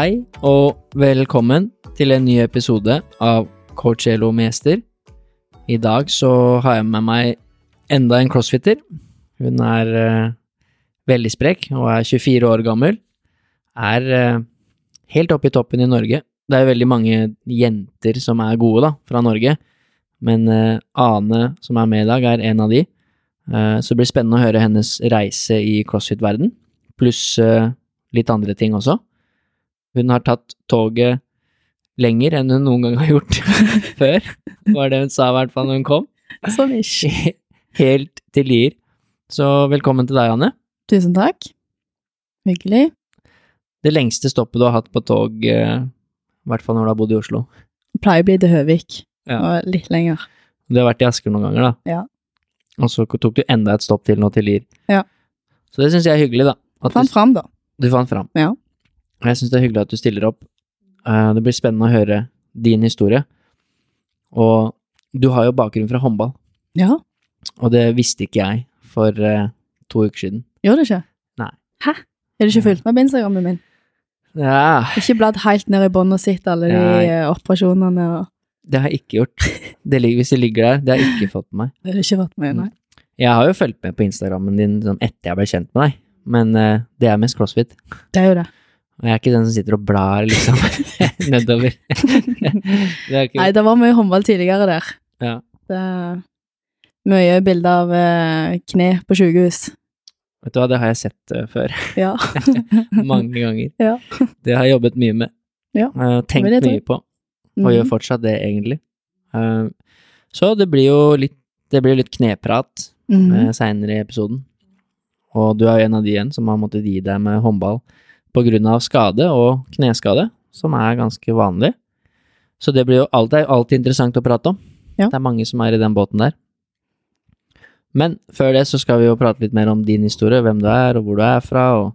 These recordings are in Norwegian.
Hei og velkommen til en ny episode av Coachello Mester. I dag så har jeg med meg enda en crossfitter. Hun er uh, veldig sprek og er 24 år gammel. Er uh, helt oppe i toppen i Norge. Det er veldig mange jenter som er gode, da, fra Norge. Men uh, Ane, som er med i dag, er en av de. Så det blir spennende å høre hennes reise i crossfit-verden, pluss litt andre ting også. Hun har tatt toget lenger enn hun noen gang har gjort før, var det hun sa i hvert fall når hun kom. Sånn ish. Helt til Lier. Så velkommen til deg, Anne. Tusen takk. Hyggelig. Det lengste stoppet du har hatt på tog, eh, i hvert fall når du har bodd i Oslo. Det Pleier å bli til Høvik, Ja. og litt lenger. Du har vært i Asker noen ganger, da. Ja. Og så tok du enda et stopp til nå til Lier. Ja. Så det syns jeg er hyggelig, da. At Fant du, fram, da. du fant fram. Ja. Jeg syns det er hyggelig at du stiller opp. Eh, Det blir spennende å høre din historie. Og du har jo bakgrunn fra håndball, Ja, og det visste ikke jeg for eh, to uker siden. gjør det ikke? Nei. Hæ? Er du ikke fulgt med på Instagrammen min? Ja, Ikke bladd helt ned i bånn og sett alle de Nei. eh, operasjonene og det har jeg ikke gjort. Det ligger, hvis det ligger der, det har jeg ikke fått med meg. Det har du ikke fått med, nei. Jeg har jo fulgt med på Instagrammen din sånn etter jeg ble kjent med deg, men det er mest crossfit. Det er jo det. Og jeg er ikke den som sitter og blar liksom nedover. det ikke Nei, det var mye håndball tidligere der. Ja. Det er mye bilder av eh, kne på sykehus. Vet du hva, det har jeg sett eh, før. Ja. Mange ganger. Ja. Det har jeg jobbet mye med. Ja, tenkt vil det. mye på, og gjør Mhm. fortsatt det, egentlig. Eh, så det blir jo litt, det blir litt kneprat mm. seinere i episoden. Og du er jo en av de igjen som har måttet gi deg med håndball av skade og kneskade, som er ganske vanlig. Så det blir jo alltid, alltid interessant å prate om. Ja. Det er mange som er i den båten der. Men før det så skal vi jo prate litt mer om din historie, hvem du er, og hvor du er fra, og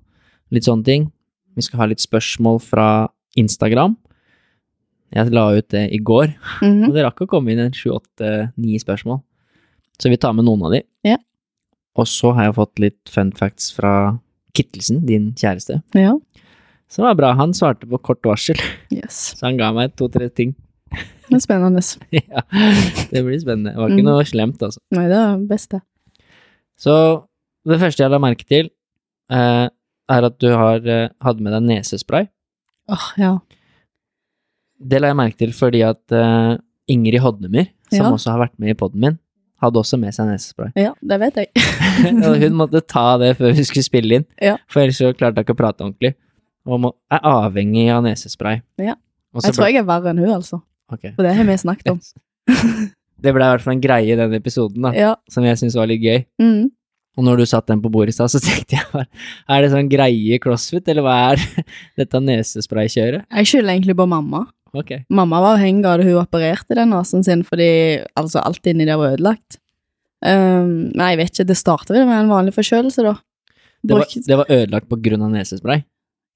litt sånne ting. Vi skal ha litt spørsmål fra Instagram. Jeg la ut det i går, Mhm. og det rakk å komme inn en sju, åtte, ni spørsmål. Så vi tar med noen av de. Ja. Og så har jeg fått litt fun facts fra Kittelsen, din kjæreste. Ja. Som var bra. Han svarte på kort varsel, Yes. så han ga meg to-tre ting. Det er spennende. ja, det blir spennende. Det var ikke Mm. noe slemt, altså. Nei, det var det. Så det første jeg la merke til, eh, er at du har eh, hadde med deg nesespray. Åh, ja. Det la jeg merke til fordi at eh, Ingrid Hodnemyr, som Ja. også har vært med i poden min, hadde også med seg nesespray. Ja, det vet jeg. og hun måtte ta det før vi skulle spille inn, Ja. for ellers så klarte jeg ikke å prate ordentlig. Og må, er avhengig av nesespray. Ja. Jeg tror jeg er verre enn hun, altså. Okay. For det har vi snakket om. Det ble i hvert fall en greie i den episoden, da, Ja. som jeg syntes var litt gøy. Mm. Og når du satt den på bordet i stad, så tenkte jeg bare, er det sånn greie crossfit, eller hva er dette nesespraykjøret? Jeg skylder egentlig på mamma. Ok. Mamma var avhengig av det, hun opererte den nesen sin fordi altså, alt inni der var ødelagt. Um, nei, jeg vet ikke, det starta vel med en vanlig forkjølelse, da. Det var, det var ødelagt på grunn av nesespray?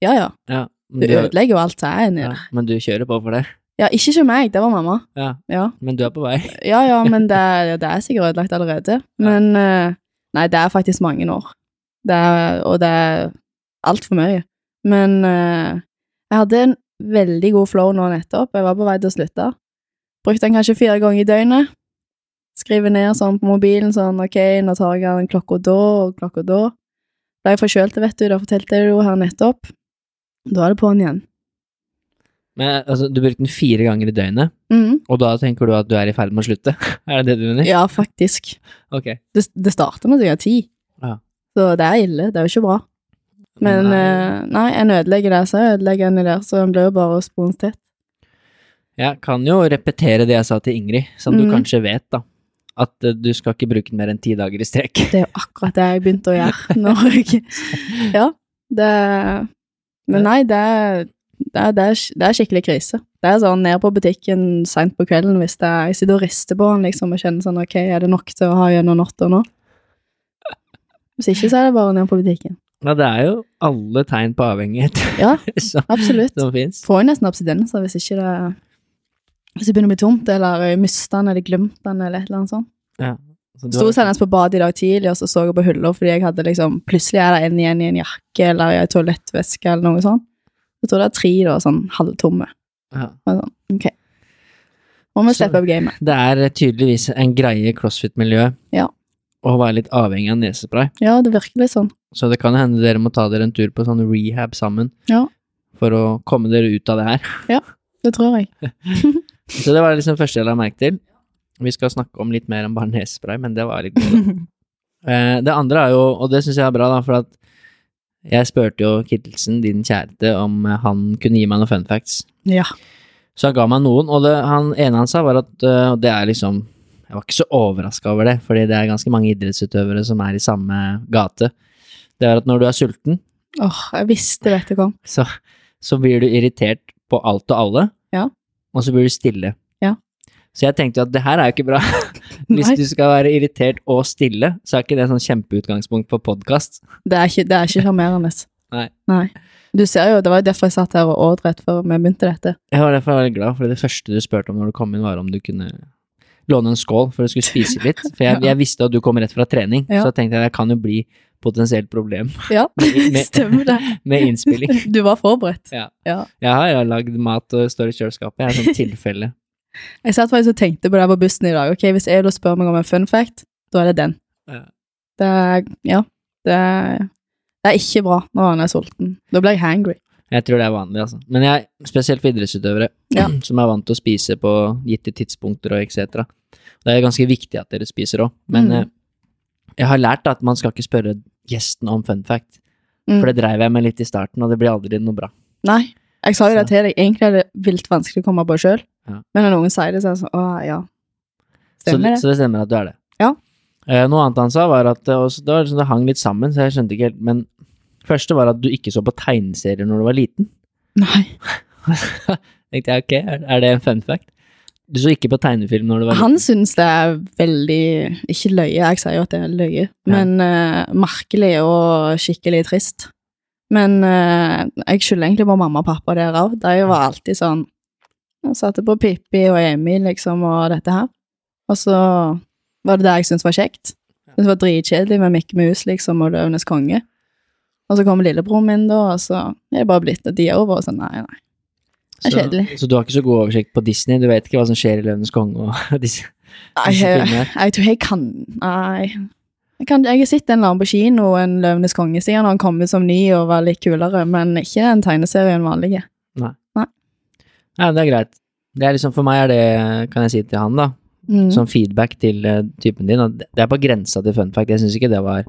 Ja, ja. Ja. Du du, ødelegger jo alt som er inni ja, der. men du kjører på for det? Ja, ikke hos meg, det var mamma. Ja. Ja, Men du er på vei? ja, ja men det, det er sikkert ødelagt allerede. Men eh, nei, det er faktisk mange år. Det er, og det er altfor mye. Men eh, jeg hadde en veldig god flow nå nettopp. Jeg var på vei til å slutte. Brukte den kanskje fire ganger i døgnet. Skriver ned sånn på mobilen sånn ok, nå tar jeg den klokka da og klokka da. Ble jeg forkjølt, vet du, det fortalte jeg jo her nettopp. Da er det på'n igjen. Men altså, du brukte den fire ganger i døgnet, mm. og da tenker du at du er i ferd med å slutte? er det det du mener? Ja, faktisk. Ok. Det, det starter med har ti. Ja. Så det er ille. Det er jo ikke bra. Men Nei. eh, nei, en ødelegger det, så ødelegger en det der, så en blir jo bare sponstett. Jeg kan jo repetere det jeg sa til Ingrid, som du Mhm. kanskje vet, da. at eh, du skal ikke bruke den mer enn ti dager i strek. Det er jo akkurat det jeg begynte å gjøre. Når jeg, ja, det Men nei, det er, det, er, det, er, det er skikkelig krise. Det er sånn ned på butikken seint på kvelden hvis det er, jeg sitter og rister på den liksom, og kjenner sånn ok, er det nok til å ha gjennom natta nå? Hvis ikke, så er det bare ned på butikken. Ja, det er jo alle tegn på avhengighet Ja, som, absolutt. som fins. Får jo nesten abstinenser hvis ikke det Hvis det begynner å bli tomt, eller mister den, eller glemt den, eller et eller annet sånt. Ja. Sto senest på badet i dag tidlig, og så så jeg på hylla fordi jeg hadde liksom Plutselig er det en igjen i en jakke eller i en toalettveske eller noe sånt. Jeg tror det er tre da, sånn halvtomme. ja. Sånn, ok. Må vi steppe opp gamet. Det er tydeligvis en greie i crossfit-miljøet Ja. å være litt avhengig av nesespray. Ja, det virker litt sånn. Så det kan hende dere må ta dere en tur på sånn rehab sammen Ja. for å komme dere ut av det her. Ja, Det tror jeg. Så det var liksom første jeg la merke til. Vi skal snakke om litt mer om bare nesespray, men det var litt gøy. Eh, Det andre er jo, og det syns jeg er bra, da, for at jeg spurte jo Kittelsen, din kjæreste, om han kunne gi meg noen fun facts. Ja. Så han ga meg noen, og det han ene han sa, var at uh, det er liksom Jeg var ikke så overraska over det, fordi det er ganske mange idrettsutøvere som er i samme gate. Det er at når du er sulten, Åh, jeg visste dette kom. så, så blir du irritert på alt og alle, Ja. og så blir du stille. Så jeg tenkte jo at det her er jo ikke bra. Hvis Nei. du skal være irritert og stille, så er ikke det sånn kjempeutgangspunkt på podkast. Det er ikke, det er ikke sjarmerende. Nei. Du ser jo, det var jo derfor jeg satt her og åt rett før vi begynte dette. Jeg var derfor veldig glad, for det første du spurte om når du kom inn, var om du kunne låne en skål for du skulle spise litt. For jeg, jeg visste at du kom rett fra trening, Ja. så tenkte jeg det kan jo bli potensielt problem Ja, med- stemmer det. med innspilling. Du var forberedt. Ja. Ja. Jeg har lagd mat og står i kjøleskapet, jeg er sånn tilfelle. Jeg satt faktisk og tenkte på det på bussen i dag. Ok, Hvis jeg da spør meg om en fun fact, da er det den. Ja. Det er Ja. Det er, det er ikke bra når han er sulten. Da blir jeg hangry. Jeg tror det er vanlig, altså. Men jeg, spesielt for idrettsutøvere Ja. som er vant til å spise på gitte tidspunkter og etc. Det er ganske viktig at dere spiser òg, men Mm. eh, jeg har lært at man skal ikke spørre gjesten om fun fact, Mm. for det dreiv jeg med litt i starten, og det blir aldri noe bra. Nei. Jeg sa jo det til deg. Egentlig er det vilt vanskelig å komme på sjøl. Ja. Men når noen sier det, så er det sånn Å, ja. Så, det? så det stemmer at du er det. Ja. Eh, noe annet han sa, var at eh, det, var liksom, det hang litt sammen, så jeg skjønte ikke helt. Men første var at du ikke så på tegneserier når du var liten. Nei. tenkte jeg, ok, er, det en fun fact? Du så ikke på tegnefilm når du var Han liten? syns det er veldig Ikke løye, jeg sier jo at det er løye, men uh, merkelig og skikkelig trist. Men uh, jeg skylder egentlig på mamma og pappa der òg. De var alltid sånn Jeg satte på Pippi og Emil, liksom, og dette her. Og så var det det jeg syntes var kjekt. Jeg syntes det var dritkjedelig med Mikke Mus, liksom, og Løvenes konge. Og så kommer lillebroren min, da, og så er det bare blitt at de er over, og så nei, nei. det er så, kjedelig. så du har ikke så god oversikt på Disney? Du vet ikke hva som skjer i Løvenes konge og disse, Nei, disse filmene? jeg tror jeg kan Nei. Jeg, kan, jeg har sett en eller annen på kino, en Løvenes konge, siden han kom ut som ny og var litt kulere, men ikke en tegneserie en vanlige. Ja, det er greit. Det er liksom, for meg er det, kan jeg si til han, da, Mm. som feedback til uh, typen din, at det er på grensa til fun fact. Jeg syns ikke det var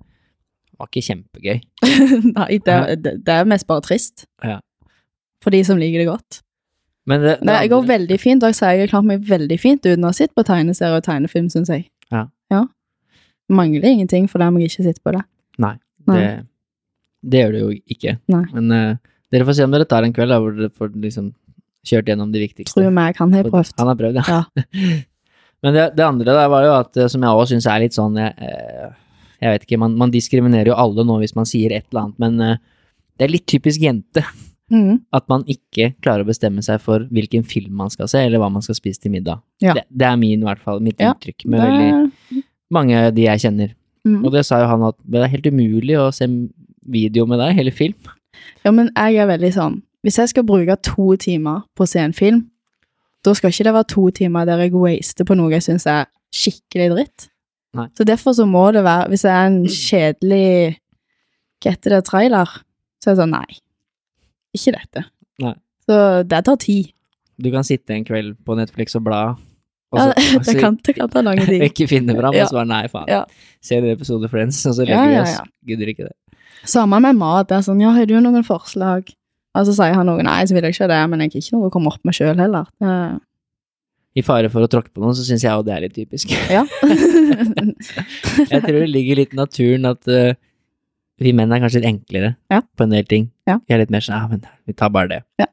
var ikke kjempegøy. Nei, det, det, det er mest bare trist. Ja. For de som liker det godt. Men det, det jeg går veldig fint, og jeg sier jeg har klart meg veldig fint uten å ha sett på tegneserie og tegnefilm, syns jeg. Ja. ja. Mangler ingenting for dem jeg ikke sitter på det. Nei, Nei. det, det gjør det jo ikke. Nei. Men uh, dere får se om dere tar en kveld da, hvor dere får liksom kjørt gjennom de viktigste. Tror meg, han har prøvd. Han har prøvd, ja. Ja. Men det, det andre der var jo at, eh, som jeg også syns er litt sånn jeg, eh, jeg vet ikke, man, man diskriminerer jo alle nå hvis man sier et eller annet, men eh, det er litt typisk jente Mm. at man ikke klarer å bestemme seg for hvilken film man skal se, eller hva man skal spise til middag. Ja. Det, det er min, i hvert fall, mitt inntrykk med veldig mange av de jeg kjenner. mm. Og det sa jo han at det er helt umulig å se video med deg, hele film. Ja, men jeg er veldig sånn Hvis jeg skal bruke to timer på å se en film, da skal ikke det være to timer der jeg waster på noe jeg syns er skikkelig dritt. Nei. Så derfor så må det være Hvis det er en kjedelig Hva heter det, trailer, så er det sånn Nei, ikke dette. Nei. Så det tar tid. Du kan sitte en kveld på Netflix og bla, og så, ja, det, kan, det kan ta lang tid. ikke finne fram, Ja. og så bare nei, faen. Ja. Ser en episode Friends, og så Ja, legger vi ja, oss. ja. Gidder ikke det. Samme med mat. Det er sånn Ja, har du noen forslag? Og så sier han noe Nei, så vil jeg ikke det, men jeg har ikke noe å komme opp med sjøl heller. Uh, i fare for å tråkke på noen, så syns jeg jo det er litt typisk. Ja. jeg tror det ligger litt i naturen at uh, vi menn er kanskje litt enklere Ja. på en del ting. Ja. Vi er litt mer sånn ja, men vi tar bare det. Ja.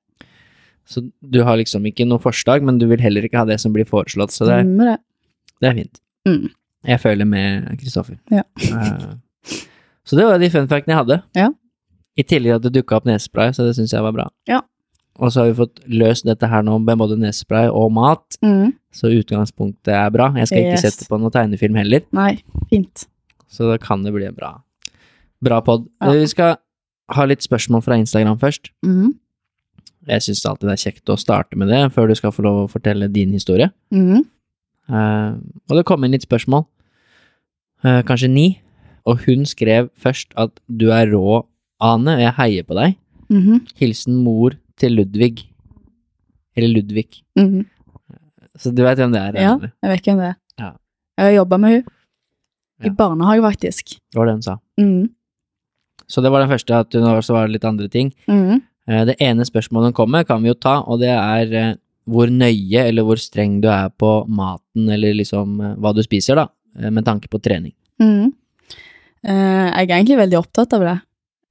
Så du har liksom ikke noe forslag, men du vil heller ikke ha det som blir foreslått, så det, er, det. det er fint. Mm. Jeg føler med Kristoffer. Ja. Uh, så det var de fun factene jeg hadde. Ja. I tillegg at det dukka opp nesespray, så det syns jeg var bra. Ja. Og så har vi fått løst dette her nå med både nesespray og mat, Mm. så utgangspunktet er bra. Jeg skal ikke sette på noen tegnefilm heller, Nei, fint. så da kan det bli bra, bra pod. Ja. Vi skal ha litt spørsmål fra Instagram først. Mm. Jeg syns alltid det er kjekt å starte med det, før du skal få lov å fortelle din historie. Mm. Uh, og det kom inn litt spørsmål, Uh, kanskje ni, og hun skrev først at du er rå, Ane, jeg heier på deg. Mhm. Hilsen mor til Ludvig. Eller Ludvig. Mhm. Så du vet hvem det er? Ja. eller? Jeg vet hvem det er. Ja. Jeg har jobba med. Ja. I barnehage, faktisk. Det var det hun sa. Mm. Så det var den første, at hun også var litt andre ting. Mm. Eh, Det ene spørsmålet hun kommer, kan vi jo ta, og det er eh, hvor nøye eller hvor streng du er på maten, eller liksom eh, hva du spiser, da, med tanke på trening. Mm. Eh, jeg er egentlig veldig opptatt av det.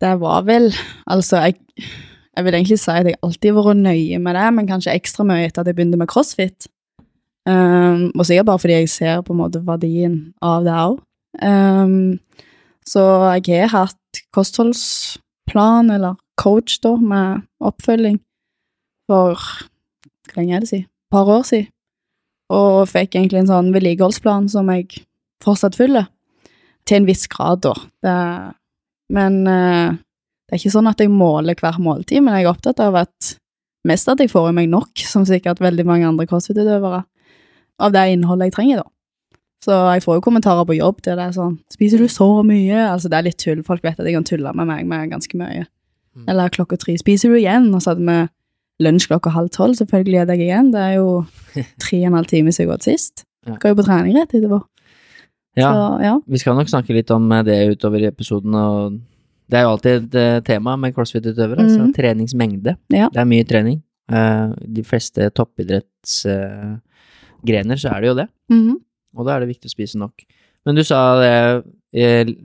Det var vel Altså, jeg, jeg vil egentlig si at jeg alltid har vært nøye med det, men kanskje ekstra mye etter at jeg begynte med crossfit. Um, og sikkert bare fordi jeg ser på en måte verdien av det òg. Um, så jeg har hatt kostholdsplan, eller coach, da, med oppfølging for Hvor lenge er det siden? Et par år siden. Og fikk egentlig en sånn vedlikeholdsplan som jeg fortsatt følger. Til en viss grad, da. Det, men uh, det er ikke sånn at jeg måler hver måltid, men jeg er opptatt av at mest at jeg får i meg nok, som sikkert veldig mange andre crossfit-utøvere, av det innholdet jeg trenger, da. Så jeg får jo kommentarer på jobb der det er sånn 'Spiser du så mye?' Altså, det er litt tull. Folk vet at jeg kan tulle med meg med ganske mye. Mm. Eller klokka tre 'Spiser du igjen?' Og så hadde vi lunsj klokka halv tolv. Selvfølgelig er jeg igjen. Det er jo tre og en halv time siden jeg gått sist. Ja. Går jo på trening rett etterpå. Ja, Så ja. vi skal nok snakke litt om eh, det utover i episoden, og det er jo alltid et eh, tema med crossfit-utøvere, altså Mhm. treningsmengde. Ja. Det er mye trening. Eh, De fleste toppidrettsgrener så er det jo det. Mm. Og da er det viktig å spise nok. Men du sa det Jeg,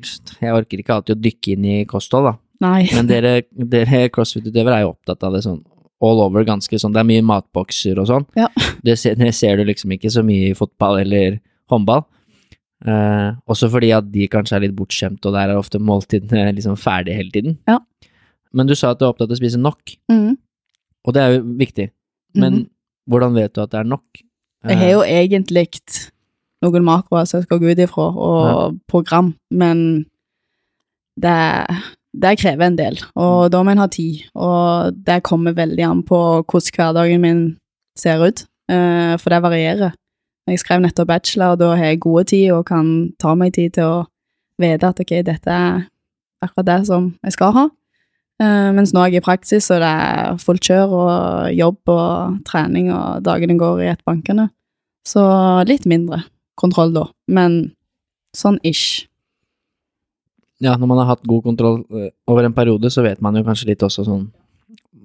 jeg orker ikke alltid å dykke inn i kosthold, da. Nei. Men dere, dere crossfit-utøvere er jo opptatt av det sånn all over, ganske sånn. Det er mye matbokser og sånn. Ja. Det, ser, det ser du liksom ikke så mye i fotball eller håndball. Eh, også fordi at de kanskje er litt bortskjemte, og der er ofte måltidene liksom ferdig hele tiden. Ja. Men du sa at du er opptatt av å spise nok, mm. og det er jo viktig. Men mm. hvordan vet du at det er nok? Jeg har jo egentlig noen makroer som jeg skal gå ut ifra, og program, men det, det krever en del, og da må en ha tid, og det kommer veldig an på hvordan hverdagen min ser ut, eh, for det varierer. Jeg skrev nettopp bachelor, og da har jeg gode tid og kan ta meg tid til å vite at ok, dette er akkurat det som jeg skal ha. Uh, mens nå er jeg i praksis, og det er fullt kjør og jobb og trening, og dagene går i ett bankene. Så litt mindre kontroll da, men sånn ish. Ja, når man har hatt god kontroll eh, over en periode, så vet man jo kanskje litt også sånn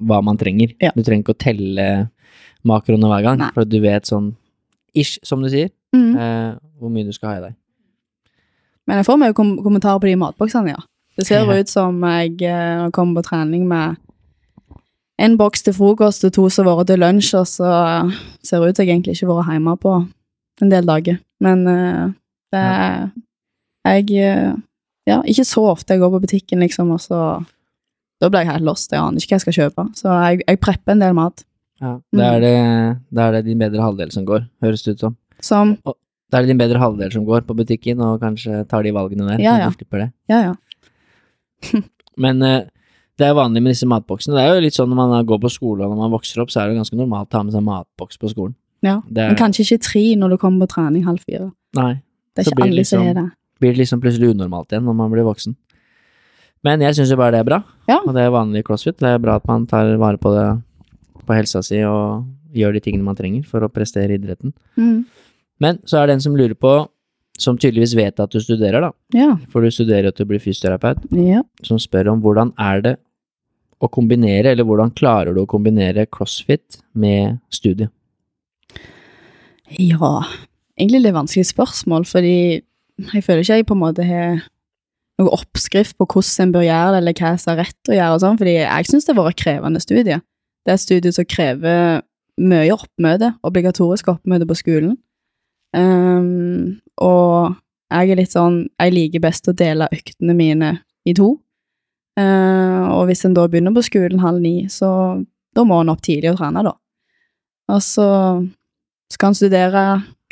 hva man trenger. Ja. Du trenger ikke å telle makroene hver gang, Nei. for du vet sånn ish, som du sier, Mm. eh, hvor mye du skal ha i deg. Men jeg får mye kom kommentarer på de matboksene, ja. Det ser ut som jeg eh, kommer på trening med en boks til frokost og to som har vært til lunsj, og så ser det ut som jeg egentlig ikke har vært hjemme på en del dager. Men eh, det er Jeg eh, Ja, ikke så ofte jeg går på butikken, liksom, og så Da blir jeg helt lost. Jeg aner ikke hva jeg skal kjøpe. Så jeg, jeg prepper en del mat. Ja. Da er det, da er det din bedre halvdel som går, høres det ut som. Som Da er det din bedre halvdel som går på butikken, og kanskje tar de valgene der. Ja, så ja. det. Ja, ja. Men eh, det er vanlig med disse matboksene. Det er jo litt sånn når man går på skole og når man vokser opp, så er det ganske normalt å ha med seg matboks på skolen. ja. Er, Men kanskje ikke tre når du kommer på trening halv fire. nei, Det er blir ikke alle liksom, som liksom- det. blir det liksom plutselig unormalt igjen når man blir voksen. Men jeg syns jo bare det er bra, Ja. og det er vanlig crossfit. Det er bra at man tar vare på det på helsa si og gjør de tingene man trenger for å prestere i idretten. Mm. Men så er det en som lurer på, som tydeligvis vet at du studerer, da, Ja. for du studerer jo til å bli fysioterapeut, ja. som spør om hvordan er det å kombinere, eller hvordan klarer du å kombinere crossfit med studie? Ja, egentlig litt vanskelig spørsmål, fordi jeg føler ikke jeg på en måte har noen oppskrift på hvordan en bør gjøre det, eller hva som er rett å gjøre, og sånn, fordi jeg syns det har vært krevende studie. Det er et studie som krever mye oppmøte, obligatorisk oppmøte på skolen. Um, og jeg er litt sånn Jeg liker best å dele øktene mine i to. Uh, og hvis en da begynner på skolen halv ni, så da må en opp tidlig og trene, da. Og så skal en studere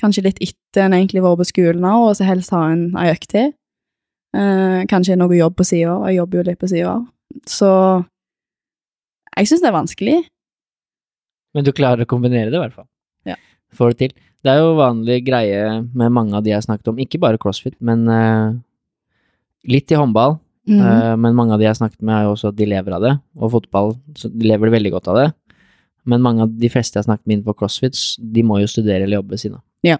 kanskje litt etter en egentlig vært på skolen òg, og så helst ha en ei økt til. Uh, kanskje noe jobb på sida, og jeg jobber jo litt på sida. Så jeg syns det er vanskelig. Men du klarer å kombinere det, i hvert fall. Ja. Får det til. Det er jo vanlig greie med mange av de jeg har snakket om, ikke bare crossfit, men uh, litt i håndball. Mm. Uh, men mange av de jeg har snakket med, er jo også at de lever av det, og fotball så de lever veldig godt av det. Men mange av de fleste jeg har snakket med innenfor crossfit, de må jo studere eller jobbe ved siden av. Ja.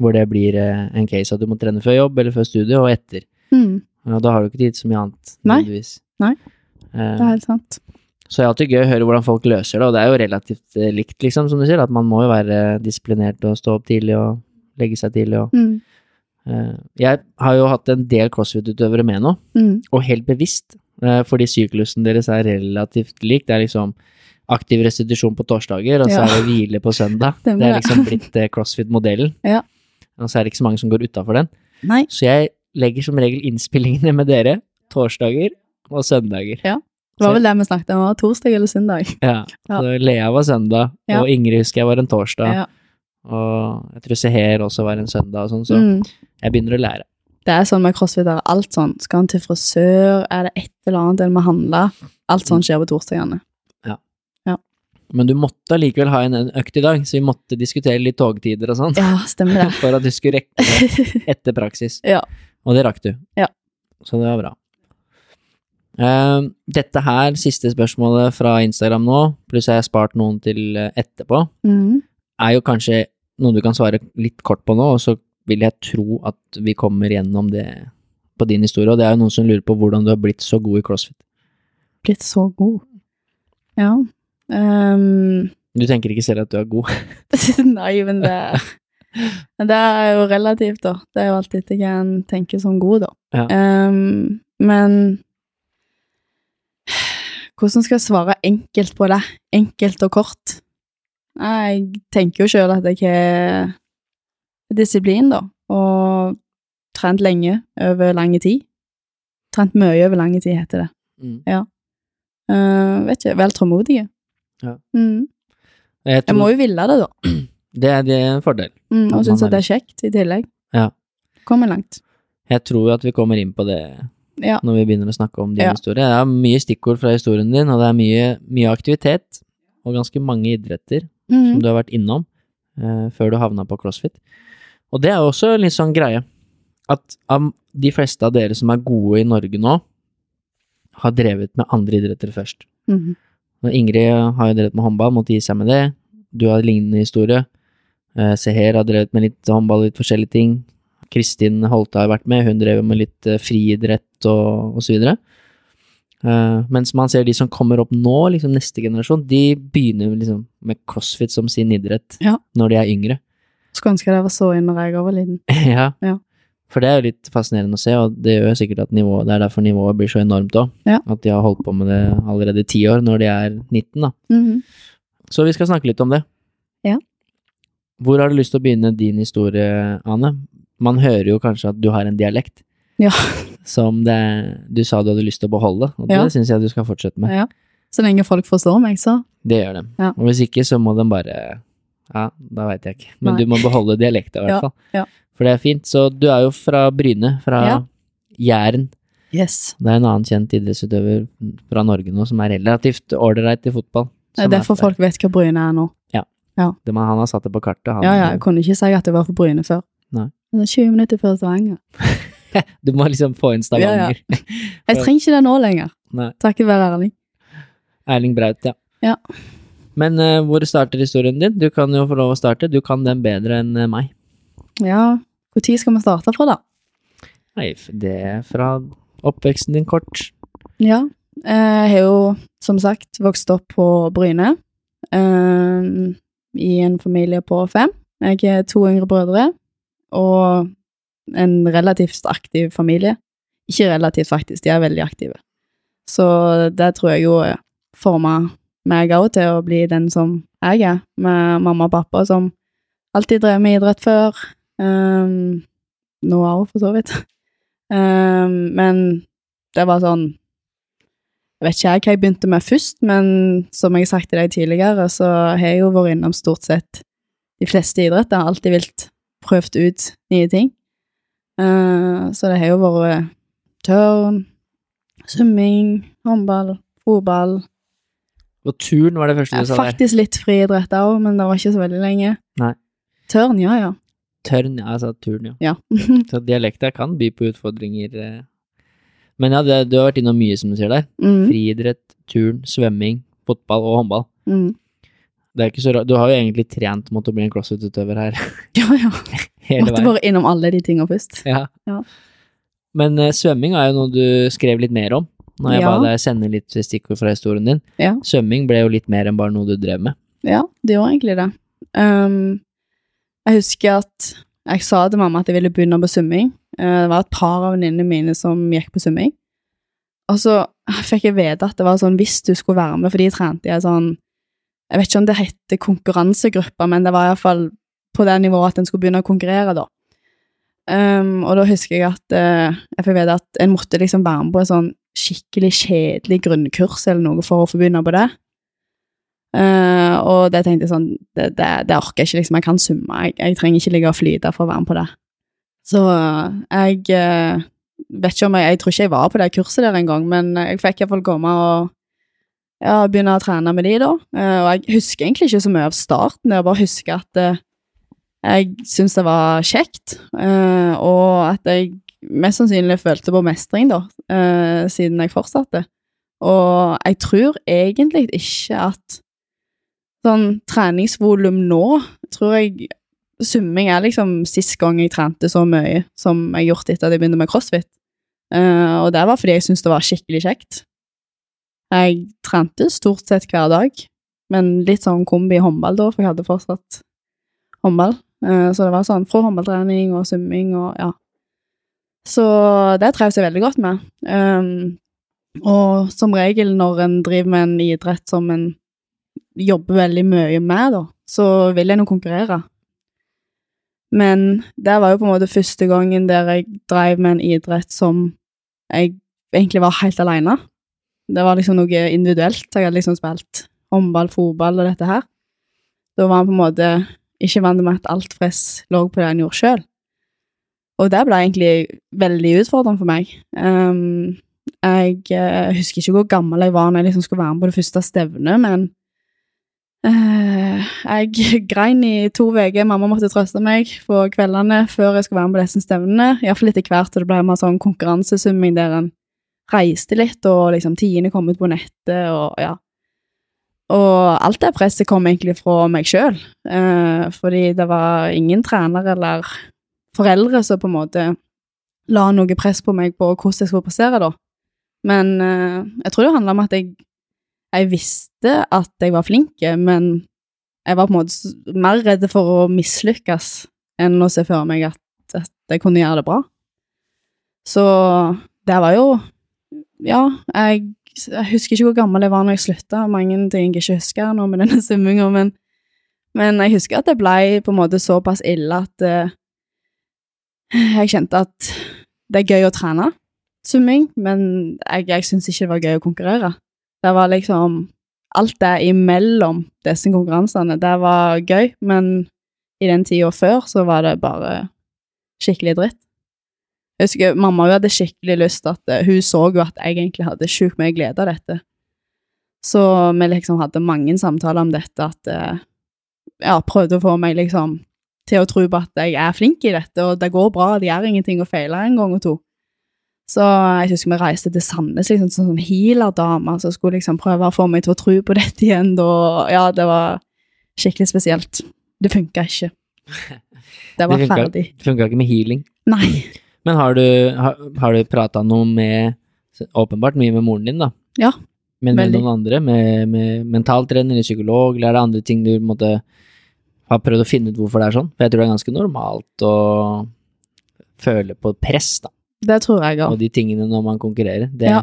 Hvor det blir uh, en case at du må trene før jobb eller før studie, og etter. Mm. Og da har du ikke tid så mye annet. Nei. nødvendigvis. Nei. Det er helt sant. Så det er alltid gøy å høre hvordan folk løser det, og det er jo relativt eh, likt, liksom, som du sier, at man må jo være disiplinert og stå opp tidlig og legge seg tidlig og mm. eh, Jeg har jo hatt en del crossfit-utøvere med nå, mm. og helt bevisst, eh, fordi syklusen deres er relativt lik. Det er liksom aktiv restitusjon på torsdager, og så Ja. er det hvile på søndag. Det er liksom blitt crossfit-modellen. Ja. Og så er det ikke så mange som går utafor den. Nei. Så jeg legger som regel innspillingene med dere torsdager og søndager. Det var vel det vi snakket om, torsdag eller søndag. Ja, Ja. så Lea var søndag, Ja. og Ingrid husker jeg var en torsdag, Ja. og jeg tror Seher også var en søndag og sånn, så Mm. jeg begynner å lære. Det er sånn med crossfit, er alt sånn. Skal han til frisør, er det et eller annet en må handle? Alt sånn skjer på torsdagene. Ja. Men du måtte allikevel ha en økt i dag, så vi måtte diskutere litt togtider og sånn, Ja, stemmer det. for at du skulle rekke etter praksis. Ja. Og det rakk du. Ja. Så det var bra. Eh, dette her, siste spørsmålet fra Instagram nå, pluss jeg har spart noen til eh, etterpå, mm. er jo kanskje noe du kan svare litt kort på nå, og så vil jeg tro at vi kommer gjennom det på din historie, og det er jo noen som lurer på hvordan du har blitt så god i crossfit. Blitt så god. Ja. Um... Du tenker ikke selv at du er god? nei, men det men det er jo relativt, da. Det er jo alltid etter hva en tenker som god, da. Ja. Um, men hvordan skal jeg svare enkelt på det? Enkelt og kort? Jeg tenker jo sjøl at jeg har disiplin, da, og trent lenge over lang tid. Trent mye over lang tid, heter det. Mm. Eh, vet ikke, vel tålmodige. Ja. Mm. Jeg, Jeg må jo ville det, da. det, er, det er en fordel. Mm, og synes syns at det er kjekt i tillegg. Ja. Kommer langt. Jeg tror jo at vi kommer inn på det Ja. når vi begynner å snakke om din Ja. historie. Det er mye stikkord fra historien din, og det er mye, mye aktivitet, og ganske mange idretter som Mm. du har vært innom eh, før du havna på crossfit. Og det er også litt sånn greie, at de fleste av dere som er gode i Norge nå, har drevet med andre idretter først. Mm. Ingrid har jo drevet med håndball, måtte gi seg med det. Du har lignende historie. Eh, Seher har drevet med litt håndball, litt forskjellige ting. Kristin Holte har vært med, hun drev med litt eh, friidrett og, så videre. Eh, mens man ser de som kommer opp nå, liksom neste generasjon, de begynner liksom med crossfit som sin idrett Ja. når de er yngre. Skulle ønske det var så inn når jeg var liten. ja. Ja. For det er jo litt fascinerende å se, og det gjør sikkert at nivået, det er derfor nivået blir så enormt òg. Ja. At de har holdt på med det allerede i ti år, når de er 19, da. Mhm. Så vi skal snakke litt om det. Ja. Hvor har du lyst til å begynne din historie, Ane? Man hører jo kanskje at du har en dialekt Ja. som det, du sa du hadde lyst til å beholde, og Ja. det syns jeg du skal fortsette med. ja. Så lenge folk forstår meg, så. Det gjør de. Ja. Og hvis ikke, så må de bare Ja, da veit jeg ikke. Men Nei. du må beholde dialekta, i hvert Ja, fall. ja. For det er fint. Så du er jo fra Bryne, fra Ja. Jæren. Yes. Det er en annen kjent idrettsutøver fra Norge nå som er relativt ålreit i fotball. Det er derfor fra- folk vet hva Bryne er nå. det, man, Han har satt det på kartet. Han, Ja, ja, jeg kunne ikke si at det var for Bryne før. Nei. Det er 20 minutter før Stavanger. Du må liksom få inn Stavanger. Jeg trenger ikke det nå lenger. Nei. Takket være Erling. Erling Braut, ja. Ja. Men uh, hvor starter historien din? Du kan jo få lov å starte. Du kan den bedre enn eh, meg. Ja, når skal vi starte fra, da? Nei, det er fra oppveksten din kort. Ja, jeg har jo som sagt vokst opp på Bryne. eh, I en familie på fem. Jeg er to yngre brødre og en relativt aktiv familie. Ikke relativt, faktisk, de er veldig aktive. Så det tror jeg jo forma meg òg til å bli den som jeg er, med mamma og pappa som alltid drev med idrett før. Um, nå òg, for så vidt. Um, men det var sånn Jeg vet ikke jeg hva jeg begynte med først, men som jeg har sagt til deg tidligere, så har jeg jo vært innom stort sett de fleste idretter. Alltid vilt prøvd ut nye ting. Uh, så det har jo vært tørn, svømming, håndball, fotball. Og turn var det første Ja, du sa der. faktisk litt friidrett òg, men det var ikke så veldig lenge. Nei. Tørn, ja, ja. Tørn, ja, sa turn, ja. Ja. Så dialekter kan by på utfordringer. eh. Men ja, det, du har vært innom mye, som du sier der. mm, Friidrett, turn, svømming, fotball og håndball. mm. Du har jo egentlig trent mot å bli en crossfit-utøver her Ja, ja. Måtte bare innom alle de tinga først. Ja. Ja. Men uh, svømming er jo noe du skrev litt mer om, når jeg Ja. ba deg sende litt stikkord fra historien din. Ja. Svømming ble jo litt mer enn bare noe du drev med. Ja, det gjorde egentlig det. Um, jeg husker at jeg sa til mamma at jeg ville begynne på svømming. Uh, det var et par av venninnene mine som gikk på svømming. Og så fikk jeg vite at det var sånn hvis du skulle være med, for de trente jeg sånn Jeg vet ikke om det heter konkurransegrupper, men det var iallfall på det nivået at en skulle begynne å konkurrere, da. Um, og da husker jeg at uh, jeg fikk vite at en måtte liksom være med på en sånn skikkelig kjedelig grunnkurs eller noe for å få begynne på det. Uh, og det tenkte jeg sånn Det, det, det orker jeg ikke, liksom. Jeg kan summe. Jeg, jeg trenger ikke ligge og flyte for å være med på det. Så uh, jeg eh, vet ikke om jeg Jeg tror ikke jeg var på det kurset der engang, men jeg fikk iallfall komme og ja, begynne å trene med de, da. Eh, og jeg husker egentlig ikke så mye av starten. Jeg bare husker at eh, jeg syntes det var kjekt, eh, og at jeg mest sannsynlig følte på mestring, da, siden jeg fortsatte. Og jeg tror egentlig ikke at sånn treningsvolum nå, tror jeg Summing er liksom sist gang jeg trente så mye som jeg gjort etter at jeg begynte med crossfit. Og det var fordi jeg syntes det var skikkelig kjekt. Jeg trente stort sett hver dag, men litt sånn kombi håndball da, for jeg hadde fortsatt håndball. Eh, så det var sånn fra håndballtrening og summing og ja. Så det trives jeg veldig godt med. Um, og som regel når en driver med en idrett som en jobber veldig mye med, da, så vil en jo konkurrere. Men det var jo på en måte første gangen der jeg drev med en idrett som jeg egentlig var helt alene. Det var liksom noe individuelt. Jeg hadde liksom spilt håndball, fotball og dette her. Da var jeg på en måte ikke vant med at alt press lå på det han gjorde sjøl. Og det ble egentlig veldig utfordrende for meg. Um, jeg uh, husker ikke hvor gammel jeg var når jeg liksom skulle være med på det første stevnet, men uh, jeg grein i to uker. Mamma måtte trøste meg på kveldene før jeg skulle være med på disse stevnene. Iallfall etter hvert, og det ble mer sånn konkurransesumming der en reiste litt, og liksom tidene kom ut på nettet, og ja. Og alt det presset kom egentlig fra meg sjøl, eh, fordi det var ingen trener eller foreldre som på en måte la noe press på meg på hvordan jeg skulle prestere, da. Men eh, jeg tror det handla om at jeg, jeg visste at jeg var flink, men jeg var på en måte mer redd for å mislykkes enn å se for meg at, at jeg kunne gjøre det bra. Så det var jo Ja, jeg, jeg husker ikke hvor gammel jeg var når jeg slutta. Mange ting jeg ikke husker nå med denne svømminga, men, men jeg husker at det ble på en måte såpass ille at uh, jeg kjente at det er gøy å trene svømming, men jeg, jeg syns ikke det var gøy å konkurrere. Det var liksom Alt det imellom disse konkurransene, det var gøy, men i den tida før så var det bare skikkelig dritt. Jeg husker mamma hun hadde skikkelig lyst at eh, Hun så jo at jeg egentlig hadde sjukt mye glede av dette. Så vi liksom hadde mange samtaler om dette, at eh, Ja, prøvde å få meg liksom til å tro på at jeg er flink i dette, og det går bra, det gjør ingenting å feile en gang og to. Så jeg husker vi reiste til Sandnes liksom, som sånn healerdame som skulle liksom prøve å få meg til å tro på dette igjen. Og ja, det var skikkelig spesielt. Det funka ikke. Det var Det funker, ferdig. Det funka ikke med healing. Nei. Men har du, har, har du prata noe med Åpenbart mye med moren din, da. Ja, Men med veldig. noen andre? Med, med mentaltrener eller psykolog, eller er det andre ting du måtte har prøvd å finne ut hvorfor det er sånn. For jeg tror det er ganske normalt å føle på press, da. Det tror jeg Og de tingene når man konkurrerer. Det, Ja.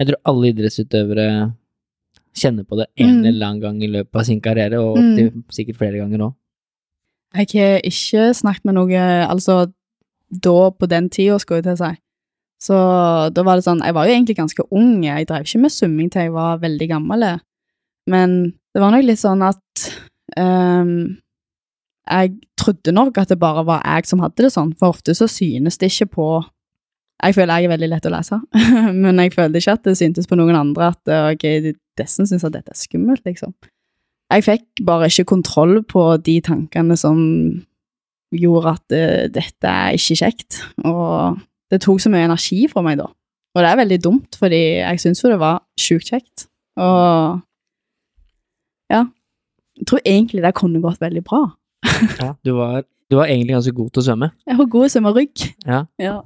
Jeg tror alle idrettsutøvere kjenner på det en Mm. eller annen gang i løpet av sin karriere, og Mm. sikkert flere ganger òg. Jeg har ikke snakket med noe Altså, da, på den tida, skulle jeg til si. Så da var det sånn Jeg var jo egentlig ganske ung. Jeg drev ikke med svømming til jeg var veldig gammel. Men det var nok litt sånn at um, Jeg trodde nok at det bare var jeg som hadde det sånn, for ofte så synes det ikke på Jeg føler jeg er veldig lett å lese, men jeg følte ikke at det syntes på noen andre at ok, dessen syns at dette er skummelt, liksom. Jeg fikk bare ikke kontroll på de tankene som gjorde at uh, dette er ikke kjekt, og det tok så mye energi fra meg da. Og det er veldig dumt, fordi jeg syns jo det var sjukt kjekt, og ja. Jeg tror egentlig det kunne gått veldig bra. Ja, du, var, du var egentlig ganske god til å svømme. Jeg var god svømmerygg. Ja. Ja.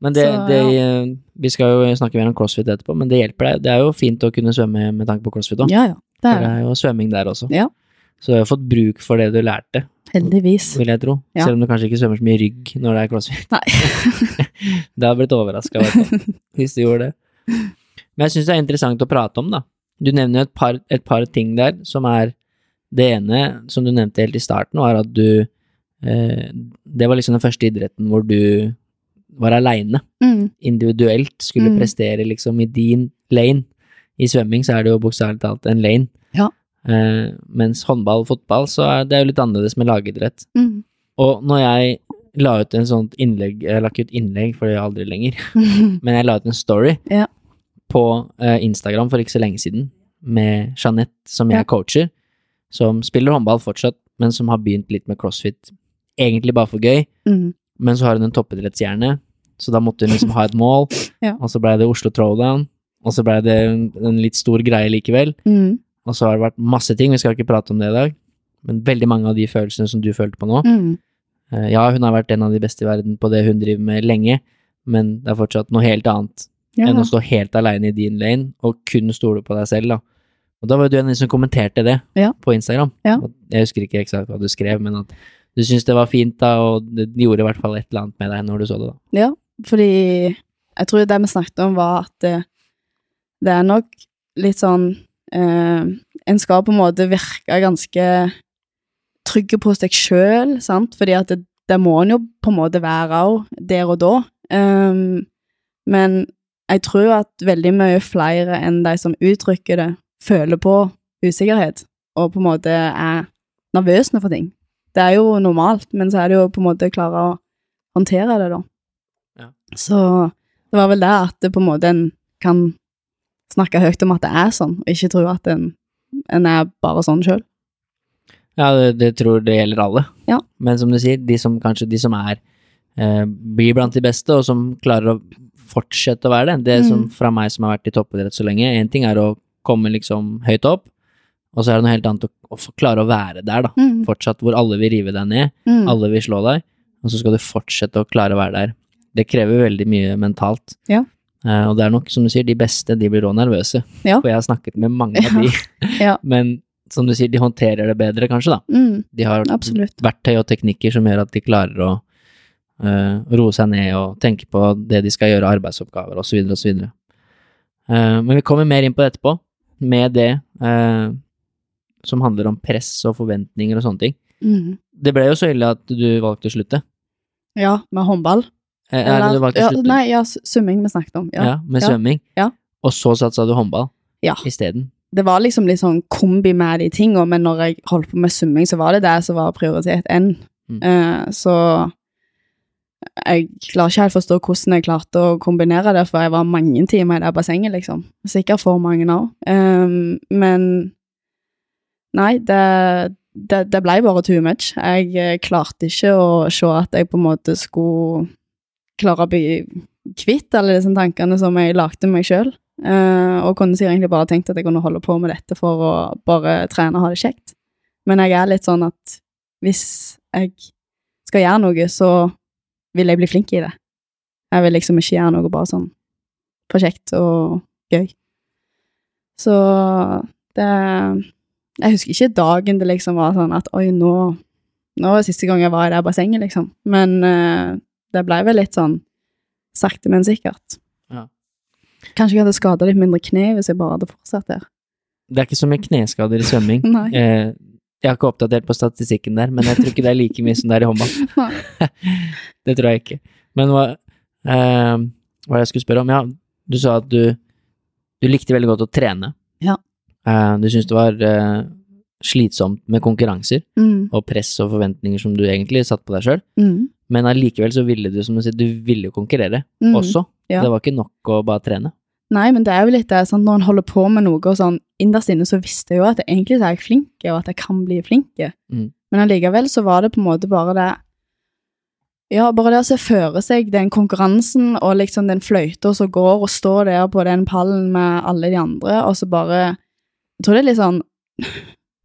Men det, Så, det ja. Vi skal jo snakke mer om crossfit etterpå, men det hjelper deg. Det er jo fint å kunne svømme med tanke på crossfit òg. ja, ja. Er det. er jo svømming der også. Ja. Så du har fått bruk for det du lærte, Heldigvis. vil jeg tro. Ja. Selv om du kanskje ikke svømmer så mye rygg når det er crossfit. Nei. det hadde blitt overraska, hvis du gjorde det. Men jeg syns det er interessant å prate om, da. Du nevner et par, et par ting der, som er det ene, som du nevnte helt i starten, var at du eh, Det var liksom den første idretten hvor du var aleine, Mm. individuelt, skulle Mm. prestere liksom i din lane. I svømming så er det jo bokstavelig talt en lane. Ja. Eh, mens håndball og fotball, så er det jo litt annerledes med lagidrett. Mm. Og når jeg la ut en sånt innlegg, jeg la ikke ut innlegg, for det gjør jeg aldri lenger, men jeg la ut en story Ja. på eh, Instagram for ikke så lenge siden, med Jeanette, som jeg Ja. coacher, som spiller håndball fortsatt, men som har begynt litt med crossfit, egentlig bare for gøy, Mm. men så har hun en toppidrettshjerne, så da måtte hun liksom ha et mål, Ja. og så blei det Oslo Throwdown, og så blei det en, en litt stor greie likevel, Mm. Og så har det vært masse ting, vi skal ikke prate om det i dag, men veldig mange av de følelsene som du følte på nå, Mm. Eh, Ja, hun har vært en av de beste i verden på det hun driver med lenge, men det er fortsatt noe helt annet Ja. enn å stå helt aleine i din lane og kun stole på deg selv, da. Og da var du en av de som kommenterte det Ja. på Instagram. Ja. Jeg husker ikke eksakt hva du skrev, men at du syntes det var fint da, og det gjorde i hvert fall et eller annet med deg når du så det, da. Ja, fordi jeg tror det vi snakket om var at det, det er nok litt sånn eh, En skal på en måte virke ganske trygge på seg sjøl, sant, fordi at det, det må en jo på en måte være òg, der og da. Um, men jeg tror at veldig mye flere enn de som uttrykker det, føler på usikkerhet, og på en måte er nervøse for ting. Det er jo normalt, men så er det jo på en måte å klare å håndtere det, da. Ja. Så det var vel det at det på en måte en kan snakke høyt om at det er sånn, og ikke tro at en, en er bare sånn sjøl. Ja, det, det tror det gjelder alle. Ja. Men som du sier, de som kanskje de som er eh, blir blant de beste, og som klarer å fortsette å være det. Det som Mm. fra meg som har vært i toppidrett så lenge, én ting er å komme liksom høyt opp, og så er det noe helt annet å, å klare å være der, da. Mm. Fortsatt hvor alle vil rive deg ned, Mm. alle vil slå deg, og så skal du fortsette å klare å være der. Det krever veldig mye mentalt. Ja. Eh, og det er nok, som du sier, de beste, de blir òg nervøse. Ja. For jeg har snakket med mange av de. Ja. Men som du sier, de håndterer det bedre, kanskje, da. Mm. De har Absolutt. verktøy og teknikker som gjør at de klarer å uh, roe seg ned og tenke på det de skal gjøre, arbeidsoppgaver osv. osv. Uh, men vi kommer mer inn på det etterpå, med det uh, som handler om press og forventninger og sånne ting. Mm. Det ble jo så ille at du valgte å slutte. Ja, med håndball. Eh, eller du valgte å ja, slutte nei, ja, svømming vi snakket om. ja. Ja. med Ja. svømming, Ja. og så satsa du håndball Ja. isteden. Det var liksom litt sånn kombi med de tingene, men når jeg holdt på med svømming, så var det det som var prioritet N. Mm. Uh, så jeg klarer ikke helt forstå hvordan jeg klarte å kombinere det, for jeg var mange timer i det bassenget, liksom. Sikkert for mange òg. men nei, det, det, det ble bare too much. Jeg eh, klarte ikke å se at jeg på en måte skulle klare å bli kvitt alle disse tankene som jeg lagde meg sjøl. og kunne sikkert egentlig bare tenkt at jeg kunne holde på med dette for å bare trene og ha det kjekt. Men jeg er litt sånn at hvis jeg skal gjøre noe, så vil jeg bli flink i det. Jeg vil liksom ikke gjøre noe bare sånn for kjekt og gøy. Så det Jeg husker ikke dagen det liksom var sånn at oi, nå, nå var det siste gang jeg var i det bassenget, liksom. Men eh, det ble vel litt sånn sakte, men sikkert. Ja. Kanskje jeg hadde skada litt mindre kne hvis jeg bare hadde fortsatt der. Det er ikke så mye kneskader i svømming. Eh, jeg har ikke oppdatert på statistikken der, men jeg tror ikke det er like mye som det er i håndball. det tror jeg ikke. Men hva, eh, hva jeg skulle spørre om? Ja, du sa at du, du likte veldig godt å trene. Ja. Eh, du syntes det var eh, slitsomt med konkurranser Mm, og press og forventninger som du egentlig satte på deg sjøl, mm, men allikevel så ville du, som du sier, du ville konkurrere mm. også. ja. Det var ikke nok å bare trene. Nei, men det er jo litt det, sånn, når en holder på med noe, og sånn, innerst inne så visste jeg jo at jeg egentlig er jeg flink, og at jeg kan bli flink. Mm. Men allikevel så var det på en måte bare det Ja, bare det å se føre seg den konkurransen, og liksom den fløyta som går, og stå der på den pallen med alle de andre, og så bare Jeg tror det er litt sånn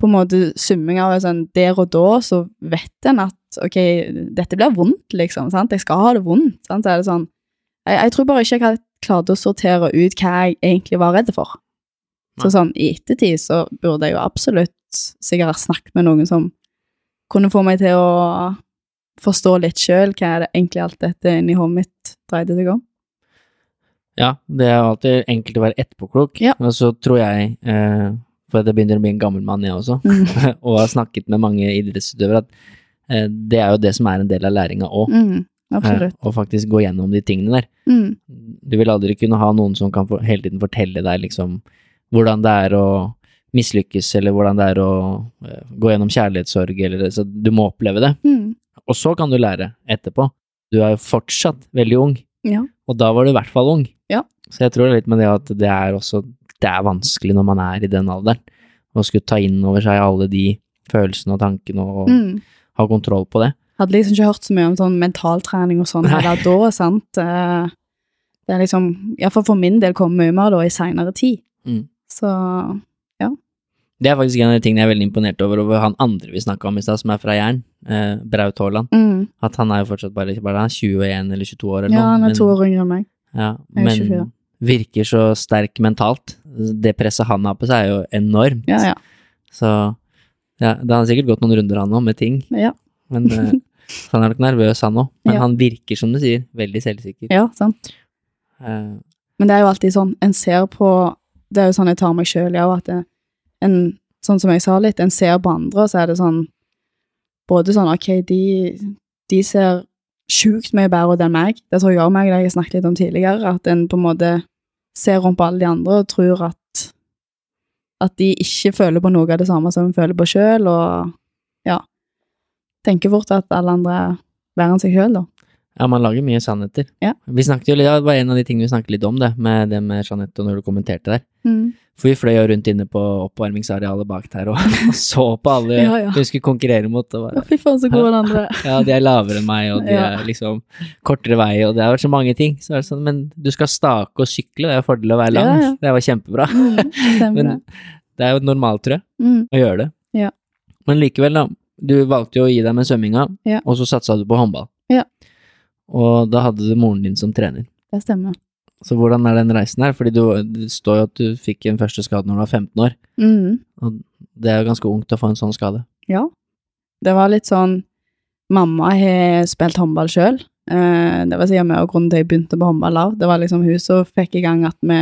på en måte summing av sånn Der og da så vet en at ok, dette blir vondt, liksom. sant? Jeg skal ha det vondt. sant? Så er det sånn jeg, jeg tror bare ikke jeg klarte å sortere ut hva jeg egentlig var redd for. Så sånn i ettertid så burde jeg jo absolutt sikkert ha snakket med noen som kunne få meg til å forstå litt sjøl hva er det egentlig alt dette inni hodet mitt dreide seg om. Ja, det er alltid enkelt å være etterpåklok, Ja. men så tror jeg, eh, for det begynner å bli en gammel mann jeg også, Mm. og har snakket med mange idrettsutøvere, at eh, det er jo det som er en del av læringa òg, Mm, absolutt. å faktisk gå gjennom de tingene der. Mm, Du vil aldri kunne ha noen som kan for, hele tiden fortelle deg liksom hvordan det er å mislykkes, eller hvordan det er å eh, gå gjennom kjærlighetssorg, eller så du må oppleve det. mm, Og så kan du lære etterpå. Du er jo fortsatt veldig ung, ja. og da var du i hvert fall ung. Ja. Så jeg tror litt med det at det er også det er vanskelig når man er i den alderen, å skulle ta inn over seg alle de følelsene og tankene og Mm. ha kontroll på det. Hadde liksom ikke hørt så mye om sånn mentaltrening og sånn da, sant. Eh, Det er liksom, iallfall for min del, kom mye mer da i seinere tid. Mm. Så Det er faktisk en av de tingene jeg er veldig imponert over over han andre vi snakka om i stad, som er fra Jæren, eh, Braut Haaland. mm. At han er jo fortsatt bare, bare er 21 eller 22 år eller Ja, noe. han er men- to år yngre enn meg. Ja, Jeg er men 24. virker så sterk mentalt. Det presset han har på seg, er jo enormt. Ja, ja. Så ja, det har sikkert gått noen runder han òg, med ting. Ja, Men uh, han er nok nervøs, han òg. Men Ja. han virker, som du sier, veldig selvsikker. ja sant. Uh, Men det er jo alltid sånn, en ser på Det er jo sånn jeg tar meg sjøl i òg, at det, en Sånn som jeg sa litt, en ser på andre, og så er det sånn Både sånn ok, de, de ser sjukt mye bedre ut enn meg. Det tror jeg meg, det har jeg snakket litt om tidligere, at en på en måte ser rundt på alle de andre og tror at at de ikke føler på noe av det samme som en føler på sjøl, og ja Tenker fort at alle andre er verre enn seg sjøl, da. ja, man lager mye sannheter. Ja. Vi snakket jo litt, Det var en av de tingene vi snakket litt om, det, med det med Jeanette og når du kommenterte der. Mm. For vi fløy jo rundt inne på oppvarmingsarealet bak der og, og så på alle Ja, ja. vi skulle konkurrere mot. Bare, fy faen, så gode den andre ja, de er lavere enn meg, og de Ja. er liksom kortere vei, og det har vært så mange ting. Så det sånn, men du skal stake og sykle, det er en fordel å være lang. Ja. Det var kjempebra. Mm, Men det. er jo normalt, tror jeg, Mm, å gjøre det. Ja. Men likevel, da. Du valgte jo å gi deg med svømminga, og så satsa du på håndball. Ja. Og da hadde du moren din som trener. det stemmer. Så hvordan er den reisen her? Fordi du, det står jo at du fikk en første skade når du var 15 år. Mm, Og det er jo ganske ungt å få en sånn skade. ja. Det var litt sånn Mamma har spilt håndball sjøl. Eh, det var sikkert mye av grunnen til jeg begynte på håndball òg. Det var liksom hun som fikk i gang at vi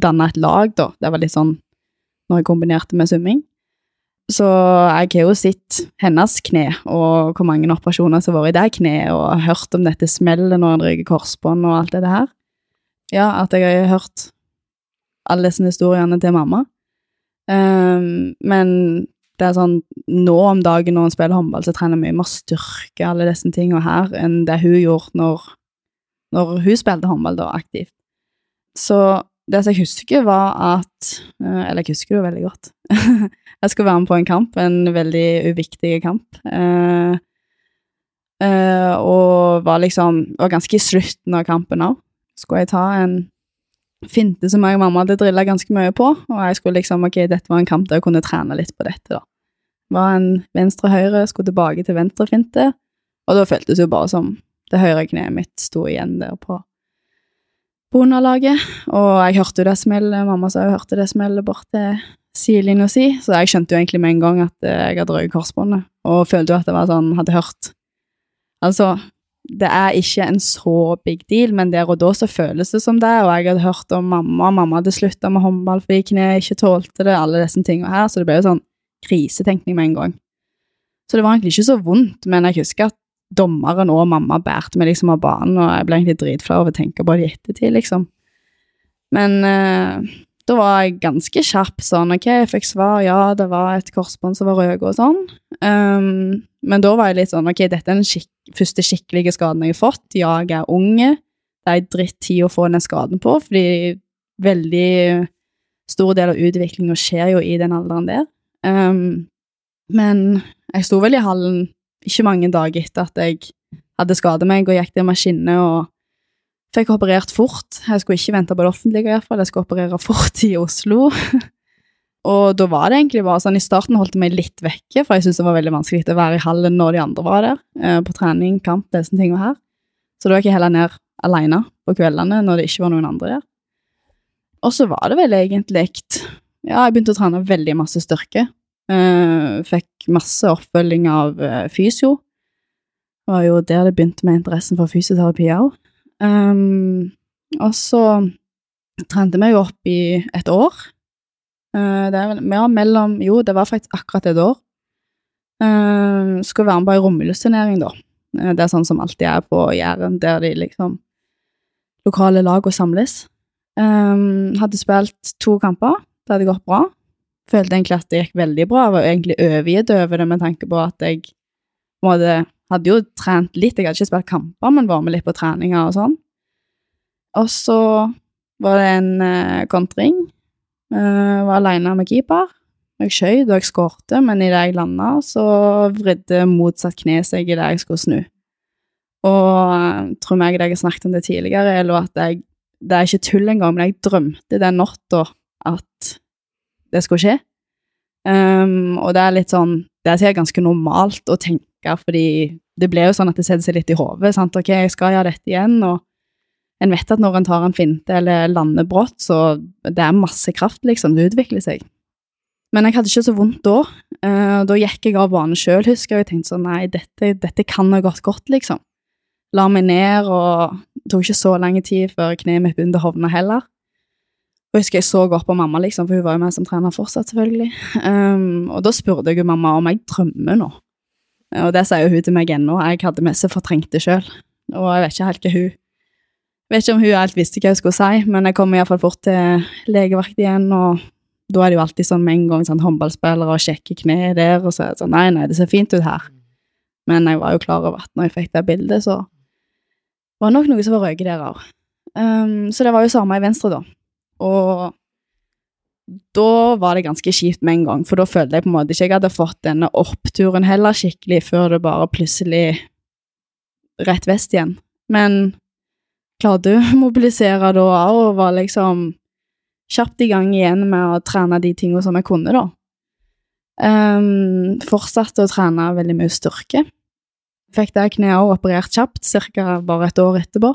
danna et lag, da. Det var litt sånn når jeg kombinerte med svømming. Så jeg har jo sett hennes kne, og hvor mange operasjoner som har vært i det kneet, og hørt om dette smellet når en ryker korsbånd og alt det her. Ja, at jeg har hørt alle disse historiene til mamma. Um, men det er sånn, nå om dagen når hun spiller håndball, så trener jeg mye mer styrke, alle disse tingene her, enn det hun gjorde når, når hun spilte håndball da, aktivt. Så det som jeg husker var at, eh, eller jeg husker det jo veldig godt, jeg skulle være med på en kamp, en veldig uviktig kamp, Uh, uh, og var liksom, var ganske i slutten av kampen også. Skulle jeg ta en finte som jeg og mamma hadde drilla ganske mye på, og jeg skulle liksom, ok, dette var en kamp der jeg kunne trene litt på dette, da. Var en venstre-høyre, skulle tilbake til venstre-finte, og da føltes det jo bare som det høyre kneet mitt sto igjen der på på og jeg hørte jo det smellet, mamma sa hun hørte det smellet bort til sidelinja si, så jeg skjønte jo egentlig med en gang at eh, jeg hadde røket korsbåndet, og følte jo at det var sånn, hadde hørt Altså, det er ikke en så big deal, men der og da så føles det som det, og jeg hadde hørt om mamma, mamma hadde slutta med håndball fordi kneet ikke tålte det, alle disse tingene her, så det ble jo sånn krisetenkning med en gang. Så det var egentlig ikke så vondt, men jeg husker at dommeren og mamma bærte meg liksom av banen, og jeg ble egentlig dritflau over å tenke på det i ettertid, liksom. Men eh, da var jeg ganske kjapp sånn, ok, jeg fikk svar, ja, det var et korsbånd som var røde og sånn. Um, men da var jeg litt sånn, ok, dette er den skik første skikkelige skaden jeg har fått. Ja, jeg er unge. Det er dritt tid å få den skaden på, fordi veldig stor del av utviklinga skjer jo i den alderen der. Um, men jeg sto vel i hallen ikke mange dager etter at jeg hadde skadet meg, og gikk der med skinne og fikk operert fort. Jeg skulle ikke vente på det offentlige, i hvert fall. Jeg skulle operere fort i Oslo. Og da var det egentlig bare sånn I starten holdt jeg meg litt vekke, for jeg syntes det var veldig vanskelig å være i hallen når de andre var der, eh, på trening, kamp, disse tingene her. Så da gikk jeg heller ned alene på kveldene når det ikke var noen andre der. Og så var det vel egentlig Ja, jeg begynte å trene veldig masse styrke. Uh, fikk masse oppfølging av uh, fysio. Det var jo der det begynte med interessen for fysioterapi òg. Um, og så trente vi jo opp i et år. Uh, det er ja, mellom Jo, det var faktisk akkurat et år. Uh, skulle være med på ei romjulsturnering, da. Uh, det er sånn som alltid er på Jæren, der de liksom Lokale lag og samles. Um, hadde spilt to kamper. Det hadde gått bra. Følte egentlig at det gikk veldig bra. Jeg var egentlig overgitt over det med tanke på at jeg måtte hadde jo trent litt, jeg hadde ikke spilt kamper, men var med litt på treninger og sånn. Og så var det en uh, kontring. Uh, var aleine med keeper. Jeg skjøt og jeg skårte, men idet jeg landa, så vridde motsatt kne seg idet jeg skulle snu. Og uh, tror meg jeg har snakket om det tidligere, eller at jeg Det er ikke tull engang, men jeg drømte den natta at det skulle skje. Um, og det er litt sånn Det er sikkert ganske normalt å tenke tenke, fordi det blir jo sånn at det setter seg litt i hodet. Ok, jeg skal gjøre dette igjen, og en vet at når en tar en finte eller lander brått, så det er masse kraft, liksom. Det utvikler seg. Men jeg hadde ikke så vondt da. Uh, da gikk jeg av banen sjøl, husker jeg, og tenkte sånn nei, dette, dette kan ha gått godt, liksom. La meg ned, og det tok ikke så lang tid før kneet mitt begynte å hovne heller. Og husker jeg så godt på mamma, liksom, for hun var jo med som trener fortsatt, selvfølgelig. Um, og da spurte jeg jo mamma om jeg drømmer nå. Og det sier hun til meg ennå. Jeg hadde mest fortrengt det sjøl. Og jeg vet ikke helt hva hun Vet ikke om hun helt visste hva hun skulle si, men jeg kom iallfall fort til legevakt igjen, og da er det jo alltid sånn med en gang sånn håndballspillere og sjekker kneet der, og så er det sånn Nei, nei, det ser fint ut her. Men jeg var jo klar over at når jeg fikk det bildet, så var det nok noe som var røket der òg. Um, så det var jo samme i venstre, da. Og da var det ganske kjipt med en gang, for da følte jeg på en måte ikke jeg hadde fått denne oppturen heller skikkelig, før det bare plutselig rett vest igjen. Men klarte å mobilisere da og var liksom kjapt i gang igjen med å trene de tingene som jeg kunne, da. Um, fortsatte å trene veldig mye styrke. Fikk det kneet òg operert kjapt, ca. bare et år etterpå.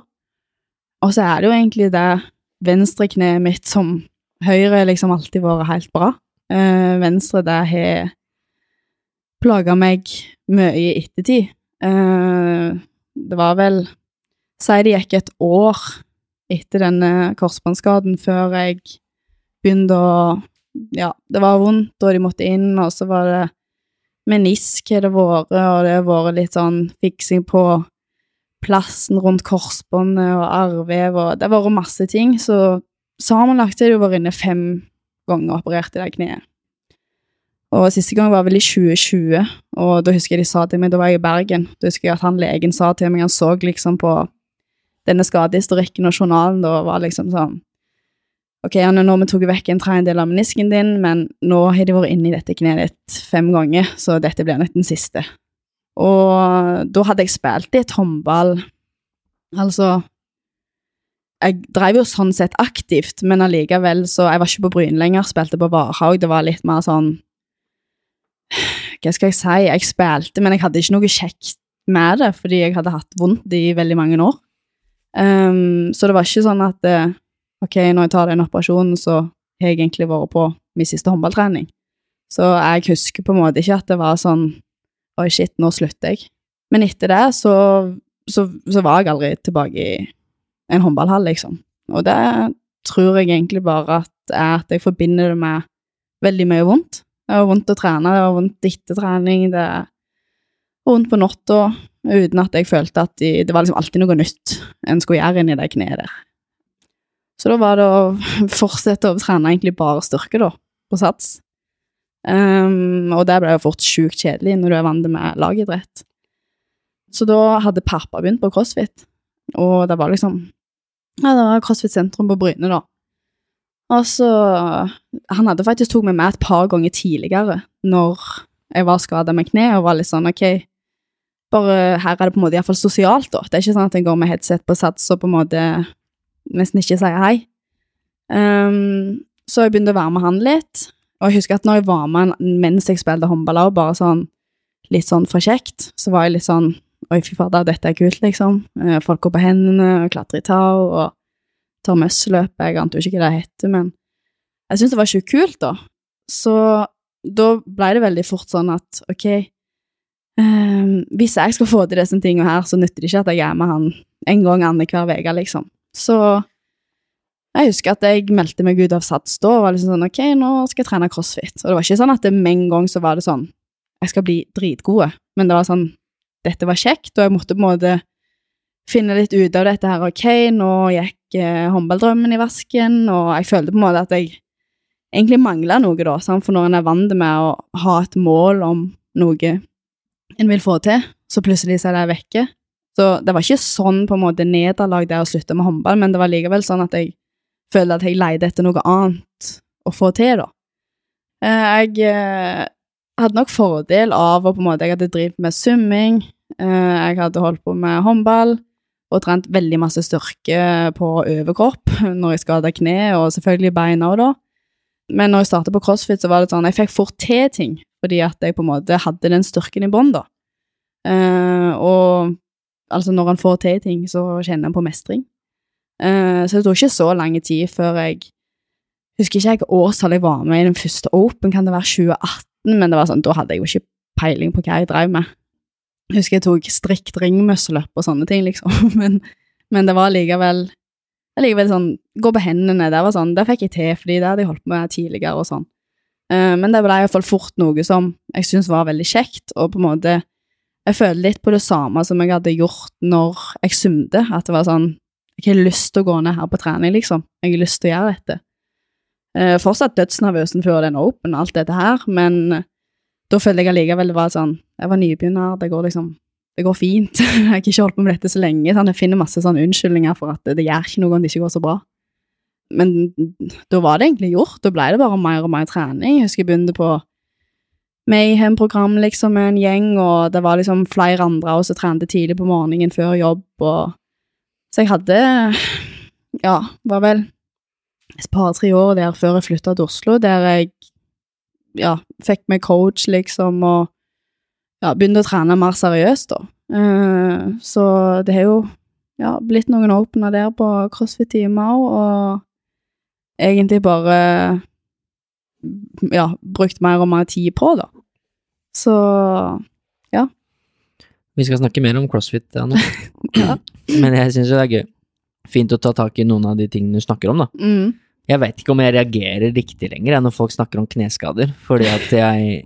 Og så er det jo egentlig det venstre kneet mitt som Høyre har liksom alltid vært helt bra. Uh, venstre, det har plaga meg mye i ettertid. Uh, det var vel Si det gikk et år etter denne korsbåndskaden før jeg begynte å Ja, det var vondt, og de måtte inn, og så var det menisk har det vært, og det har vært litt sånn fiksing på plassen rundt korsbåndet og arrvev, og det har vært masse ting, så sammenlagt har jeg vært inne fem ganger og operert i det kneet. Og siste gang var vel i 2020, og da husker jeg de sa til meg, da var jeg i Bergen, da husker jeg at han legen sa til meg, han så liksom på denne skadehistorikken og journalen, da var liksom sånn Ok, Anne, nå har vi tatt vekk en tredjedel av menisken din, men nå har de vært inne i dette kneet ditt fem ganger, så dette blir nok den siste. Og da hadde jeg spilt litt håndball, altså jeg drev jo sånn sett aktivt, men allikevel så Jeg var ikke på Bryn lenger, spilte på Varhaug. Det var litt mer sånn Hva skal jeg si? Jeg spilte, men jeg hadde ikke noe kjekt med det, fordi jeg hadde hatt vondt i veldig mange år. Um, så det var ikke sånn at uh, Ok, når jeg tar den operasjonen, så har jeg egentlig vært på min siste håndballtrening. Så jeg husker på en måte ikke at det var sånn Oi, shit, nå slutter jeg. Men etter det så, så, så var jeg aldri tilbake i en håndballhall, liksom. Og det tror jeg egentlig bare at at jeg forbinder det med veldig mye vondt. Det var vondt å trene, det var vondt etter trening, det var vondt på natta, uten at jeg følte at de, det var liksom alltid noe nytt en skulle gjøre inni det kneet der. Så da var det å fortsette å trene egentlig bare styrke, da, på sats. Um, og det ble jo fort sjukt kjedelig når du er vant med lagidrett. Så da hadde pappa begynt på crossfit, og det var liksom Ja, det var crossfit sentrum på Bryne, da. Og så Han hadde faktisk tatt meg med et par ganger tidligere, når jeg var skada med kne, og var litt sånn ok, bare her er det på en måte iallfall sosialt, da. Det er ikke sånn at jeg går med headset på sats og på en måte nesten ikke sier hei. Um, så jeg begynte å være med han litt, og jeg husker at når jeg var med han mens jeg spilte håndball og bare sånn litt sånn for kjekt, så var jeg litt sånn Oi, fy fader, dette er kult, liksom. Folk går på hendene og klatrer i tau og tar møssløp, Jeg ante jo ikke hva det heter, men jeg syntes det var sjukt kult, da. Så da ble det veldig fort sånn at ok, um, hvis jeg skal få til disse tingene her, så nytter det ikke at jeg er med han en gang annenhver uke, liksom. Så jeg husker at jeg meldte meg ut av Sats da og var liksom sånn ok, nå skal jeg trene crossfit. Og det var ikke sånn at det med en gang så var det sånn jeg skal bli dritgode, men det var sånn dette var kjekt, og jeg måtte på en måte finne litt ut av dette her. Ok, nå gikk eh, håndballdrømmen i vasken, og jeg følte på en måte at jeg egentlig mangla noe, da, sant? for når en er vant med å ha et mål om noe en vil få til, så plutselig så er det vekke. Så det var ikke sånn på en måte nederlag det å slutte med håndball, men det var likevel sånn at jeg følte at jeg leide etter noe annet å få til, da. Eh, jeg eh, hadde nok fordel av å på en måte Jeg hadde drevet med summing, eh, jeg hadde holdt på med håndball og trent veldig masse styrke på overkropp når jeg skada kne, og selvfølgelig beina òg, da. Men når jeg startet på crossfit, så var det sånn Jeg fikk fort til ting fordi at jeg på en måte hadde den styrken i bånn, da. og altså, når en får til ting, så kjenner en på mestring. Uh, så det tok ikke så lang tid før jeg Husker ikke jeg årstallet jeg var med i den første Open, kan det være 2018? Men det var sånn, da hadde jeg jo ikke peiling på hva jeg drev med. Jeg husker jeg tok strikt ringmusseløp og sånne ting, liksom, men, men det var likevel Likevel sånn Gå på hendene, det var sånn, det fikk jeg til, fordi det hadde jeg holdt på med tidligere og sånn. Uh, men det ble iallfall fort noe som jeg syntes var veldig kjekt, og på en måte Jeg føler litt på det samme som jeg hadde gjort når jeg sumte, at det var sånn jeg har lyst til å gå ned her på trening, liksom. Jeg har lyst til å gjøre dette. Eh, fortsatt dødsnervøsen før den open, alt dette her, men eh, da følte jeg allikevel det var sånn Jeg var nybegynner, det går liksom Det går fint. jeg har ikke holdt på med dette så lenge. Sånn, jeg finner masse sånn unnskyldninger for at det gjør ikke noe om det ikke går så bra. Men da var det egentlig gjort. Da ble det bare mer og mer trening. Jeg husker jeg begynte på Mayhem-program liksom med en gjeng, og det var liksom flere andre også som trente tidlig på morgenen før jobb, og så jeg hadde Ja, var vel et par-tre år der før jeg flytta til Oslo, der jeg ja, fikk meg coach, liksom, og ja, begynte å trene mer seriøst, da. Uh, så det har jo ja, blitt noen åpner der på CrossFit-timer, og egentlig bare ja, brukt mer og mer tid på, da. Så ja. Vi skal snakke mer om CrossFit, Anne. ja. Men jeg syns jo det er gøy. Fint å ta tak i noen av de tingene du snakker om, da. Mm. Jeg vet ikke om jeg reagerer riktig lenger når folk snakker om kneskader, fordi at jeg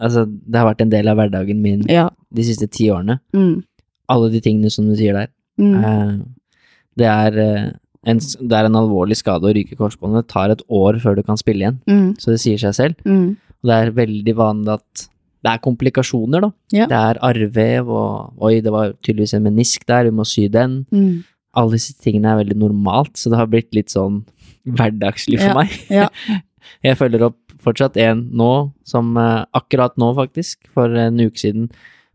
Altså, det har vært en del av hverdagen min Ja. de siste ti årene. Mm. Alle de tingene som du sier der. Mm. Uh, det, er, uh, en, det er en alvorlig skade å ryke korsbåndet. Det tar et år før du kan spille igjen, Mm. så det sier seg selv. Mm. Og det er veldig vanlig at det er komplikasjoner, da. Ja. Det er arrvev og Oi, det var tydeligvis en menisk der, vi må sy den. Mm. Alle disse tingene er veldig normalt, så det har blitt litt sånn hverdagslig for Ja, meg. ja. Jeg følger opp fortsatt en nå, som eh, akkurat nå, faktisk, for en uke siden,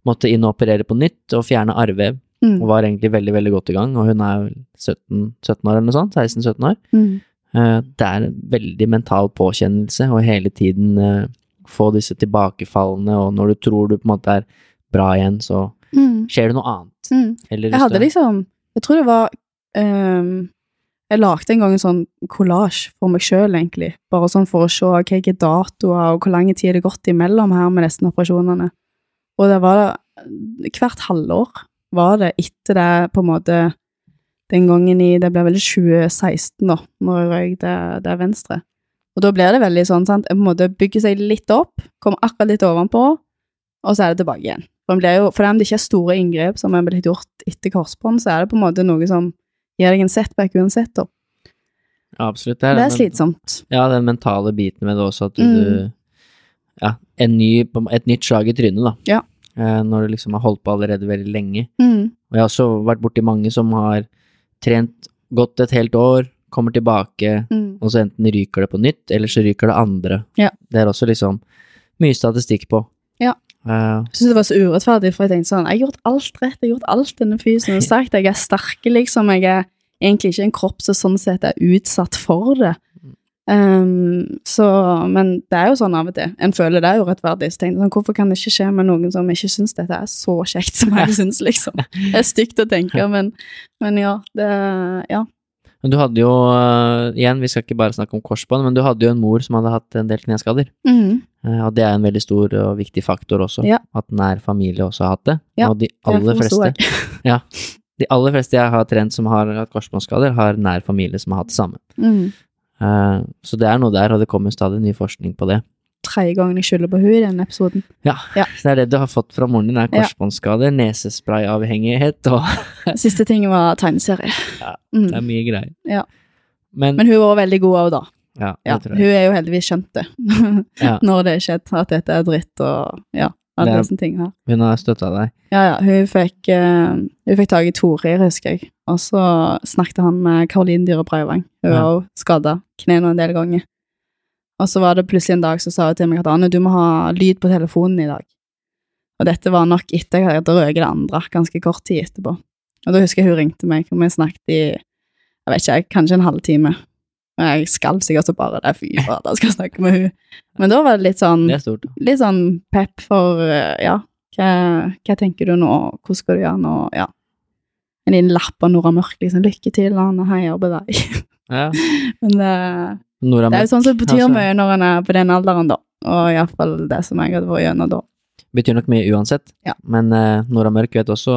måtte inn og operere på nytt og fjerne arrvev. Mm. Og var egentlig veldig, veldig godt i gang, og hun er vel 17, 17 år eller noe sånt, 16-17 år. Mm. Eh, Det er en veldig mental påkjennelse å hele tiden eh, få disse tilbakefallene, og når du tror du på en måte er bra igjen, så Mm. skjer det noe annet. Mm. Eller Jeg hadde liksom Jeg tror det var um, Jeg lagde en gang en sånn kollasj for meg sjøl, egentlig. Bare sånn for å se hvilke datoer og hvor lang tid det er gått imellom her med disse operasjonene. Og det var hvert halvår var det etter det på en måte den gangen i Det ble vel 2016, da, når jeg røyk det, det venstre. Og da blir det veldig sånn, sant, jeg på en måte bygger seg litt opp, kommer akkurat litt ovenpå, og så er det tilbake igjen. For, det jo, for om det ikke er store inngrep som er blitt gjort etter korsbånd, så er det på en måte noe som gir deg en setback uansett, da. Ja, absolutt. Det er, den- slitsomt. Ja, den mentale biten med det også, at du, Mm. Ja, en ny, et nytt slag i trynet, da. Ja. Eh, når du liksom har holdt på allerede veldig lenge. Mm. Og jeg har også vært borti mange som har trent godt et helt år, kommer tilbake, Mm. og så enten ryker det på nytt, eller så ryker det andre. Ja. Det er også liksom mye statistikk på. Ja. Jeg synes det var så urettferdig, for jeg tenkte sånn Jeg har gjort alt rett, jeg har gjort alt denne fysen har sagt. Jeg er sterk, liksom. Jeg er egentlig ikke en kropp som sånn sett er utsatt for det. Um, så, men det er jo sånn av og til. En føler det er urettferdig. Så tenkte jeg sånn, hvorfor kan det ikke skje med noen som ikke syns dette er så kjekt som jeg syns, liksom? Det er stygt å tenke, men, men ja. Det, ja. Men du hadde jo, eh, igjen, vi skal ikke bare snakke om korsbånd, men du hadde jo en mor som hadde hatt en del kneskader. Mm. Eh, Og det er en veldig stor og viktig faktor også, Ja. at nær familie også har hatt det. Ja, og de aller fleste, jeg. de aller fleste jeg har trent som har hatt korsbåndskader, har nær familie som har hatt det samme. Mm. Uh, Så det er noe der, og det kommer stadig ny forskning på det. Tredje gangen jeg skylder på henne i denne episoden. Ja, Ja. det er det du har fått fra moren din, er Ja. korsbåndskader, nesesprayavhengighet, og Siste ting var tegneserie. Ja, Mhm. det er mye greier. Ja. Men, Men hun var veldig god òg, da. ja, det Ja, tror hun er jo heldigvis skjønt det, Ja. når det er skjedd, at dette er dritt og ja, alle disse tingene her. Hun har støtta deg. Ja, ja, hun fikk, uh, hun fikk tak i Torir, husker jeg, og så snakket han med Karoline Dyhre Breivang. Hun Ja. òg skada knærne en del ganger. Og så var det plutselig en dag så sa hun til meg at Anne, du må ha lyd på telefonen i dag. Og dette var nok etter jeg hadde røket det andre, ganske kort tid etterpå. Og da husker jeg hun ringte meg, og vi snakket i, jeg vet ikke, kanskje en halvtime. Og jeg skalv sikkert så bare det, fy fader, jeg skal snakke med hun. Men da var det litt sånn, Det litt sånn pep for, eh, ja, hva, hva tenker du nå, hvordan skal du gjøre nå, ja. En liten lapp av Nora Mørk, liksom, lykke til, han heier på deg. Ja. Men det, Nora det er jo sånn som betyr altså. mye når en er på den alderen, da. Og iallfall det som jeg hadde vært gjennom da. betyr nok mye uansett, Ja. men uh, Nora Mørk vet også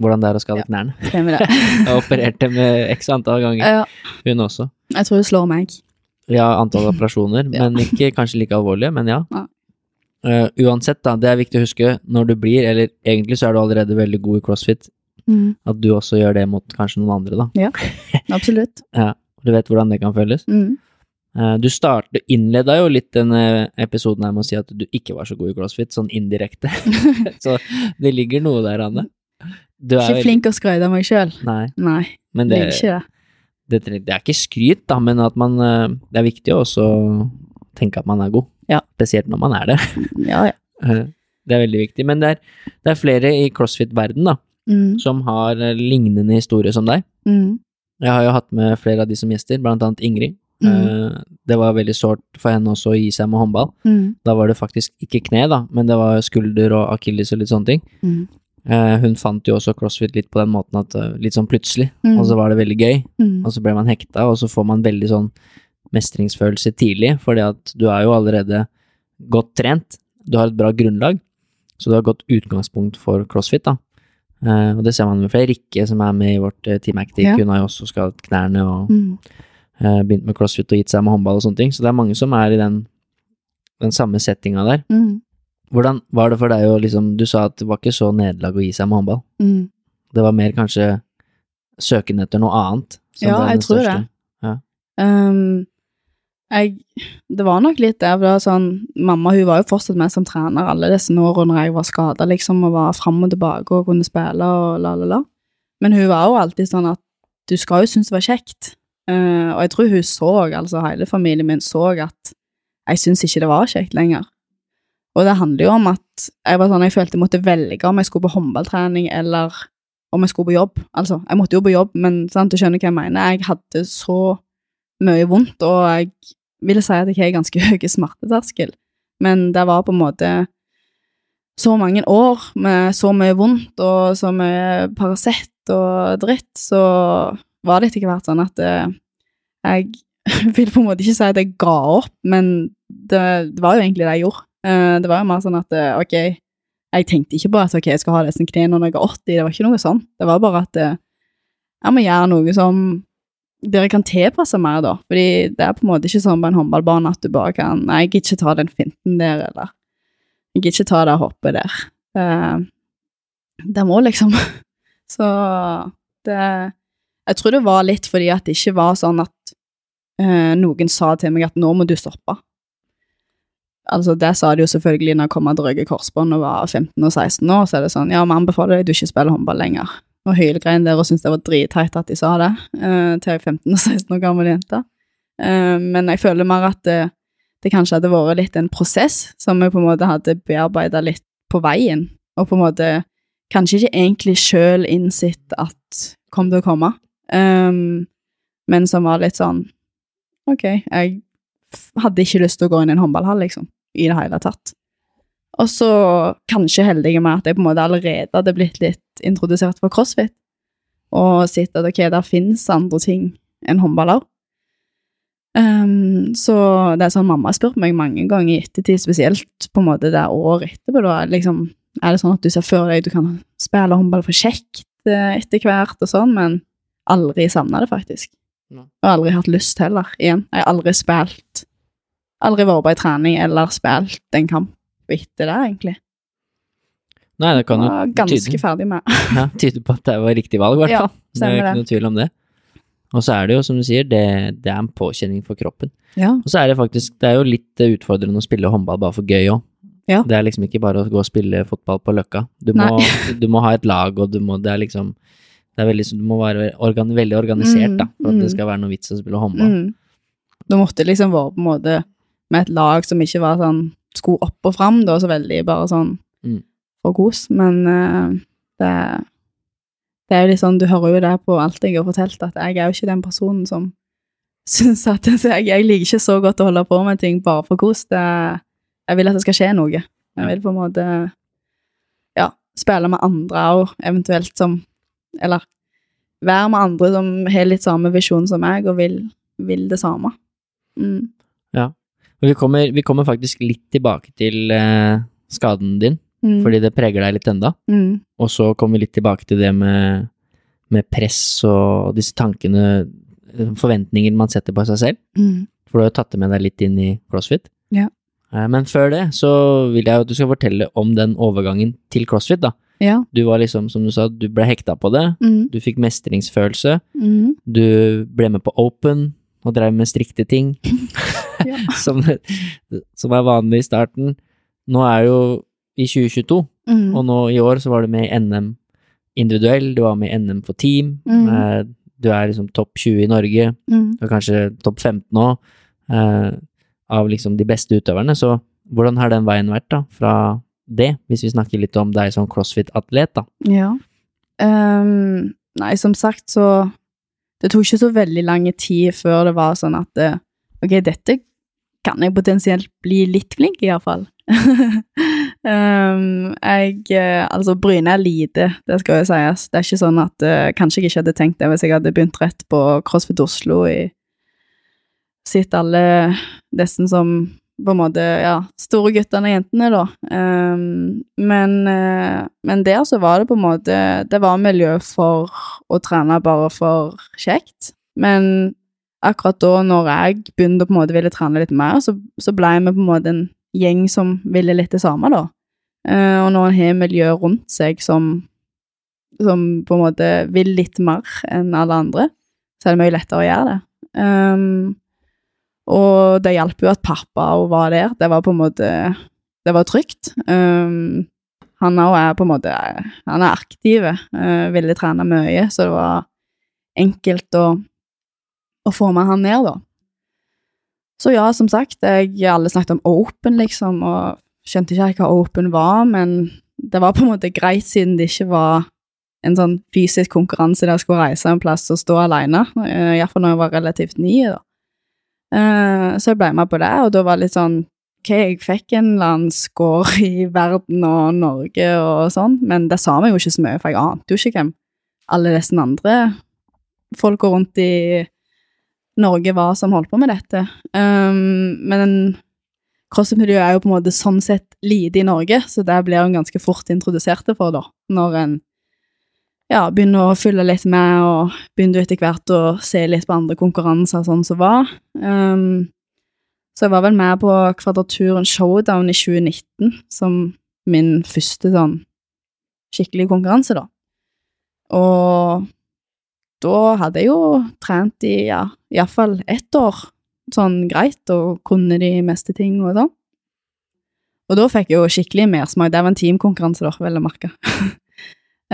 hvordan det er å skade Ja. knærne. Stemmer det. Jeg opererte med x antall ganger, ja, hun også. jeg tror hun slår meg. Ja, antall operasjoner, men ikke kanskje like alvorlige, men ja. Ja. Uh, uansett, da, det er viktig å huske når du blir, eller egentlig så er du allerede veldig god i crossfit, Mm, at du også gjør det mot kanskje noen andre, da. Ja, absolutt. Ja, du vet hvordan det kan føles. Mm. Eh, Du start, innleda jo litt denne episoden her med å si at du ikke var så god i crossfit, sånn indirekte. så det ligger noe der, Anne. Du er Ikke veldig- flink å skryte av meg sjøl. Nei, Nei, men det det, er ikke det. det, det er ikke skryt, da, men at man eh, Det er viktig å også tenke at man er god. Ja. Spesielt når man er det. Ja, ja. Eh, Det er veldig viktig. Men det er, det er flere i crossfit-verden da, Mm, som har lignende historie som deg. mm, Jeg har jo hatt med flere av de som gjester, blant annet Ingrid. mm, Eh, Det var veldig sårt for henne også å gi seg med håndball. mm, Da var det faktisk ikke kne, da, men det var skulder og akilles og litt sånne ting. mm, Eh, Hun fant jo også crossfit litt på den måten at eh, litt sånn plutselig, Mm. og så var det veldig gøy, mm. og så ble man hekta, og så får man veldig sånn mestringsfølelse tidlig, fordi at du er jo allerede godt trent, du har et bra grunnlag, så du har godt utgangspunkt for crossfit, da. Eh, og det ser man med flere. Rikke som er med i vårt uh, Team Actic, Ja. hun har jo også skadet knærne og Mm. uh, begynt med crossfit og gitt seg med håndball og sånne ting, så det er mange som er i den, den samme settinga der. Mm. Hvordan var det for deg å liksom Du sa at det var ikke så nederlag å gi seg med håndball. Mm. Det var mer kanskje søken etter noe annet? Ja, jeg tror det. det. Um, jeg, det var nok litt det. sånn, mamma hun var jo fortsatt med som trener alle disse årene når jeg var skada, liksom, og var fram og tilbake og kunne spille og la, la, la. Men hun var jo alltid sånn at du skal jo synes det var kjekt. Uh, og jeg tror hun så, altså hele familien min så at jeg syns ikke det var kjekt lenger. Og det handler jo om at jeg var sånn, jeg følte jeg måtte velge om jeg skulle på håndballtrening eller om jeg skulle på jobb. Altså, jeg måtte jo på jobb, men sant, du skjønner hva jeg mener. Jeg hadde så mye vondt, og jeg ville si at jeg har ganske høy smerteterskel. Men det var på en måte så mange år med så mye vondt og så mye Paracet og dritt, så var det etter hvert sånn at eh, jeg vil på en måte ikke si at jeg ga opp, men det, det var jo egentlig det jeg gjorde. Eh, det var jo mer sånn at eh, ok, jeg tenkte ikke på at ok, jeg skal ha disse knærne når jeg er 80, det var ikke noe sånn. Det var bare at jeg må gjøre noe som dere kan tilpasse mer, da. Fordi det er på en måte ikke sånn på en håndballbane at du bare kan Nei, jeg gidder ikke ta den finten der, eller jeg gidder ikke ta det hoppet der. Eh, det må liksom Så det Jeg tror det var litt fordi at det ikke var sånn at uh, noen sa til meg at nå må du stoppe. Altså, det sa de jo selvfølgelig når jeg kom og drøye korsbånd og var 15 og 16 år, så er det sånn ja, vi anbefaler deg at du ikke spiller håndball lenger. Og hylgrein der og syntes det var dritteit at de sa det uh, til er 15 og 16 år gammel jente. Uh, men jeg føler mer at det, det kanskje hadde vært litt en prosess som jeg på en måte hadde bearbeida litt på veien, og på en måte kanskje ikke egentlig sjøl innsett at kom til å komme, um, men som var litt sånn Ok, jeg hadde ikke lyst til å gå inn i en håndballhall, liksom, i det hele tatt. Og så kanskje heldig med at jeg på en måte allerede hadde blitt litt introdusert for crossfit, og sett at ok, der finnes andre ting enn håndballer. Um, så det er sånn mamma har spurt meg mange ganger i ettertid, spesielt på en måte det året etterpå, da, liksom, er det sånn at du ser for deg du kan spille håndball for kjekt eh, etter hvert og sånn, men aldri savna det, faktisk. Og aldri hatt lyst heller, igjen. Jeg har aldri spilt Aldri vært på ei trening eller spilt en kamp etter det, egentlig. Nei, det kan jo Var ganske tyde, ferdig med. ja, tyde på at det var riktig valg, i hvert Ja, fall. det er ikke noe tvil om det. Og så er det jo, som du sier, det, det er en påkjenning for kroppen. Ja. Og så er det faktisk, det er jo litt eh, utfordrende å spille håndball bare for gøy òg. Ja. Det er liksom ikke bare å gå og spille fotball på Løkka. Du må, du må ha et lag, og du må, det er liksom det er veldig, Du må være organ, veldig organisert Mm, da, for at det mm. skal være noe vits å spille håndball. Mm. Du måtte liksom være på en måte med et lag som ikke var sånn Skulle opp og fram, da, så veldig bare sånn Mm. for kos. Men uh, det Det er jo litt sånn, du hører jo det på alt jeg har fortalt, at jeg er jo ikke den personen som syns at jeg, jeg liker ikke så godt å holde på med ting bare for kos. Det, jeg vil at det skal skje noe. Jeg vil på en måte ja, spille med andre òg, eventuelt som Eller være med andre som har litt samme visjon som meg, og vil, vil det samme. Mm. Vi kommer, vi kommer faktisk litt tilbake til eh, skaden din, Mm. fordi det preger deg litt enda. mm. Og så kommer vi litt tilbake til det med, med press og disse tankene, forventningene forventninger man setter på seg selv. Mm. For du har jo tatt det med deg litt inn i CrossFit. Ja. Eh, Men før det så vil jeg jo at du skal fortelle om den overgangen til CrossFit, da. Ja. Du var liksom, som du sa, du ble hekta på det. Mm. Du fikk mestringsfølelse. Mm. Du ble med på Open og drev med strikte ting, Ja. som, som er vanlig i starten. Nå er jo i 2022, Mm. og nå i år så var du med i NM individuell, du var med i NM for team. Mm. Eh, Du er liksom topp 20 i Norge, Mm. og kanskje topp 15 nå, eh, av liksom de beste utøverne. Så hvordan har den veien vært, da, fra det, hvis vi snakker litt om deg som crossfit-atlet, da? Ja. Um, nei, som sagt, så Det tok ikke så veldig lang tid før det var sånn at det, Ok, dette kan jeg potensielt bli litt flink iallfall. um, jeg eh, Altså, Bryne er lite, det skal jo sies. Det er ikke sånn at uh, Kanskje jeg ikke hadde tenkt det hvis jeg hadde begynt rett på CrossFit Oslo i Sett alle disse som på en måte, ja, store guttene og jentene, da. Um, men, uh, men der så var det på en måte Det var miljø for å trene bare for kjekt. Men akkurat da, når jeg begynte å på en måte ville trene litt mer, så, så ble vi på en måte en gjeng som ville litt det samme, da. Uh, og når en har miljø rundt seg som, som på en måte vil litt mer enn alle andre, så er det mye lettere å gjøre det. Um, og det hjalp jo at pappa var der. Det var på en måte Det var trygt. Um, han òg er på en måte Han er aktiv, uh, ville trene mye, så det var enkelt å, å få med han ned, da. Så ja, som sagt, jeg, alle snakket om open, liksom, og skjønte ikke hva open var, men det var på en måte greit siden det ikke var en sånn fysisk konkurranse der jeg skulle reise en plass og stå alene, uh, iallfall når jeg var relativt ny, da. Eh, så jeg ble med på det, og da var det litt sånn Ok, jeg fikk en eller annen score i verden og Norge og sånn, men det sa meg jo ikke så mye, for jeg ante jo ikke hvem alle disse andre folka rundt i Norge var som holdt på med dette. Um, men crossfit-miljøet er jo på en måte sånn sett lite i Norge, så der blir en ganske fort introdusert for, da, når en ja, begynner å følge litt med, og begynner etter hvert å se litt på andre konkurranser sånn som var. Um, så jeg var vel med på Kvadraturen Showdown i 2019 som min første sånn skikkelig konkurranse, da. Og da hadde jeg jo trent i ja, iallfall ett år, sånn greit, og kunne de meste ting og sånn. Og da fikk jeg jo skikkelig mersmak. Det var en teamkonkurranse, da, vel å merke.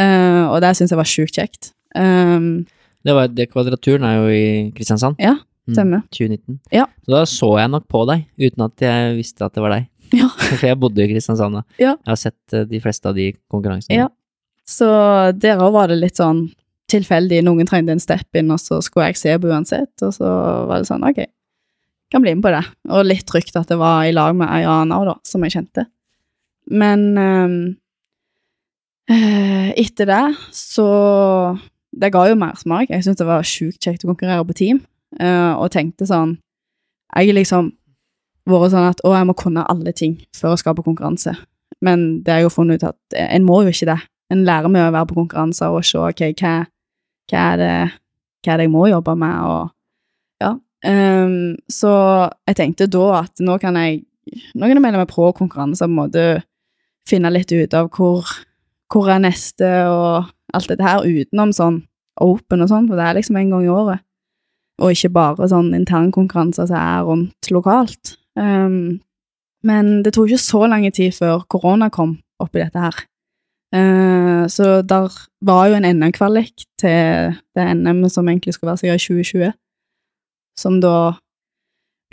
uh, og det syns jeg var sjukt kjekt. Um, det, var, det Kvadraturen er jo i Kristiansand. Ja, stemmer. Mm, 2019. Ja. Så da så jeg nok på deg, uten at jeg visste at det var deg. Ja. For jeg bodde i Kristiansand da. Ja. Jeg har sett uh, de fleste av de konkurransene. Ja. Så der òg var det litt sånn tilfeldig. Noen trengte en step in, og så skulle jeg se på uansett. Og så var det sånn, ok, kan bli med på det. Og litt trygt at det var i lag med ei annen da, som jeg kjente. Men um, etter det så Det ga jo mersmak. Jeg syntes det var sjukt kjekt å konkurrere på team, uh, og tenkte sånn Jeg har liksom vært sånn at å, jeg må kunne alle ting før jeg skal på konkurranse. Men det har jeg jo funnet ut at en må jo ikke det. En lærer med å være på konkurranser og se ok, hva, hva, er det, hva er det jeg må jobbe med, og ja. Um, så jeg tenkte da at nå kan jeg nå kan jeg melde meg på konkurranser, på en måte finne litt ut av hvor, hvor er neste, og alt dette her utenom sånn open og sånn, for det er liksom en gang i året. Og ikke bare sånn internkonkurranser som er rundt lokalt. Um, men det tok ikke så lang tid før korona kom oppi dette her. Uh, så der var jo en NM-kvalik til det NM som egentlig skulle være sikkert i 2020, som da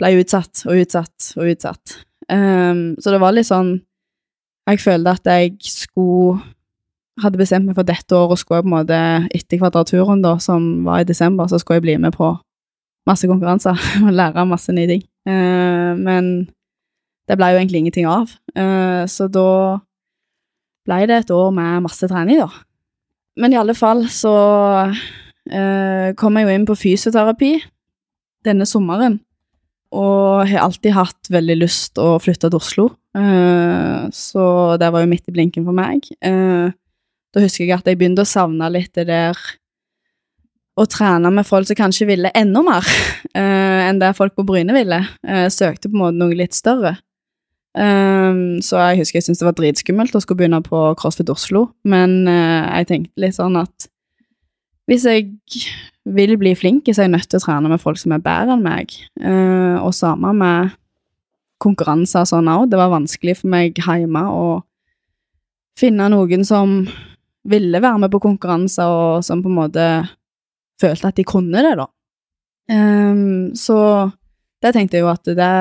ble utsatt og utsatt og utsatt. Um, så det var litt sånn Jeg følte at jeg skulle Hadde bestemt meg for dette året, skulle jeg på en måte etter Kvadraturen, da, som var i desember, så skulle jeg bli med på masse konkurranser og lære masse nye ting. Uh, men det ble jo egentlig ingenting av, uh, så da ble det et år med masse trening, da. Men i alle fall så eh, kom jeg jo inn på fysioterapi denne sommeren, og har alltid hatt veldig lyst å flytte til Oslo, eh, så det var jo midt i blinken for meg. Eh, da husker jeg at jeg begynte å savne litt det der å trene med folk som kanskje ville enda mer uh, enn det folk på Bryne ville. søkte på en måte noe litt større. Um, så jeg husker jeg syntes det var dritskummelt å skulle begynne på CrossFit Oslo, men jeg tenkte litt sånn at hvis jeg vil bli flink, så er jeg nødt til å trene med folk som er bedre enn meg. Uh, og samme med konkurranser sånn òg. Det var vanskelig for meg hjemme å finne noen som ville være med på konkurranser, og som på en måte følte at de kunne det, da. Um, så det tenkte jeg jo at det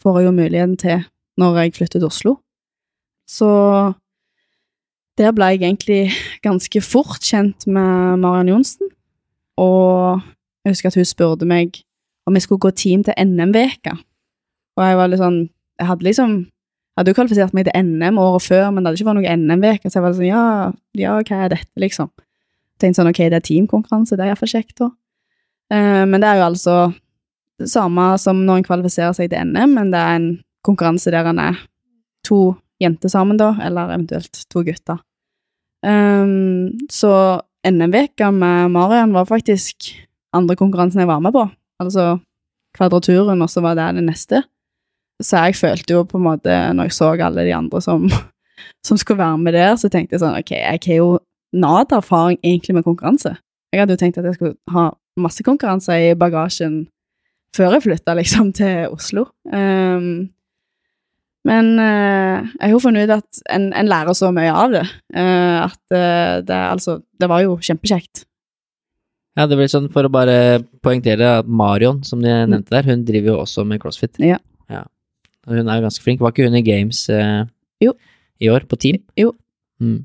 får jeg jo muligheten til når jeg flyttet til Oslo. Så der ble jeg egentlig ganske fort kjent med Mariann Johnsen. Og jeg husker at hun spurte meg om jeg skulle gå team til NM-veka. Og jeg var litt sånn Jeg hadde liksom jeg hadde jo kvalifisert meg til NM året før, men det hadde ikke vært noe NM-veke, så jeg var sånn ja, ja, hva er dette, liksom? Tenkte sånn ok, det er teamkonkurranse, det er iallfall kjekt, da. Uh, men det er jo altså det samme som når en kvalifiserer seg til NM, men det er en konkurranse der en er to jenter sammen, da, eller eventuelt to gutter. Um, så NM-veka med Marian var faktisk andre konkurransen jeg var med på, altså Kvadraturen, og så var det det neste. Så jeg følte jo på en måte, når jeg så alle de andre som, som skulle være med der, så tenkte jeg sånn, ok, jeg har jo nada erfaring egentlig med konkurranse. Jeg hadde jo tenkt at jeg skulle ha masse konkurranser i bagasjen før jeg flytta liksom til Oslo. Um, men uh, jeg har jo funnet ut at en, en, lærer så mye av det. Uh, at uh, det altså Det var jo kjempekjekt. Ja, det blir sånn for å bare poengtere at Marion, som de nevnte der, hun driver jo også med crossfit. Ja. ja. Hun er jo ganske flink. Var ikke hun i Games jo. i år, på team? Jo. Mm.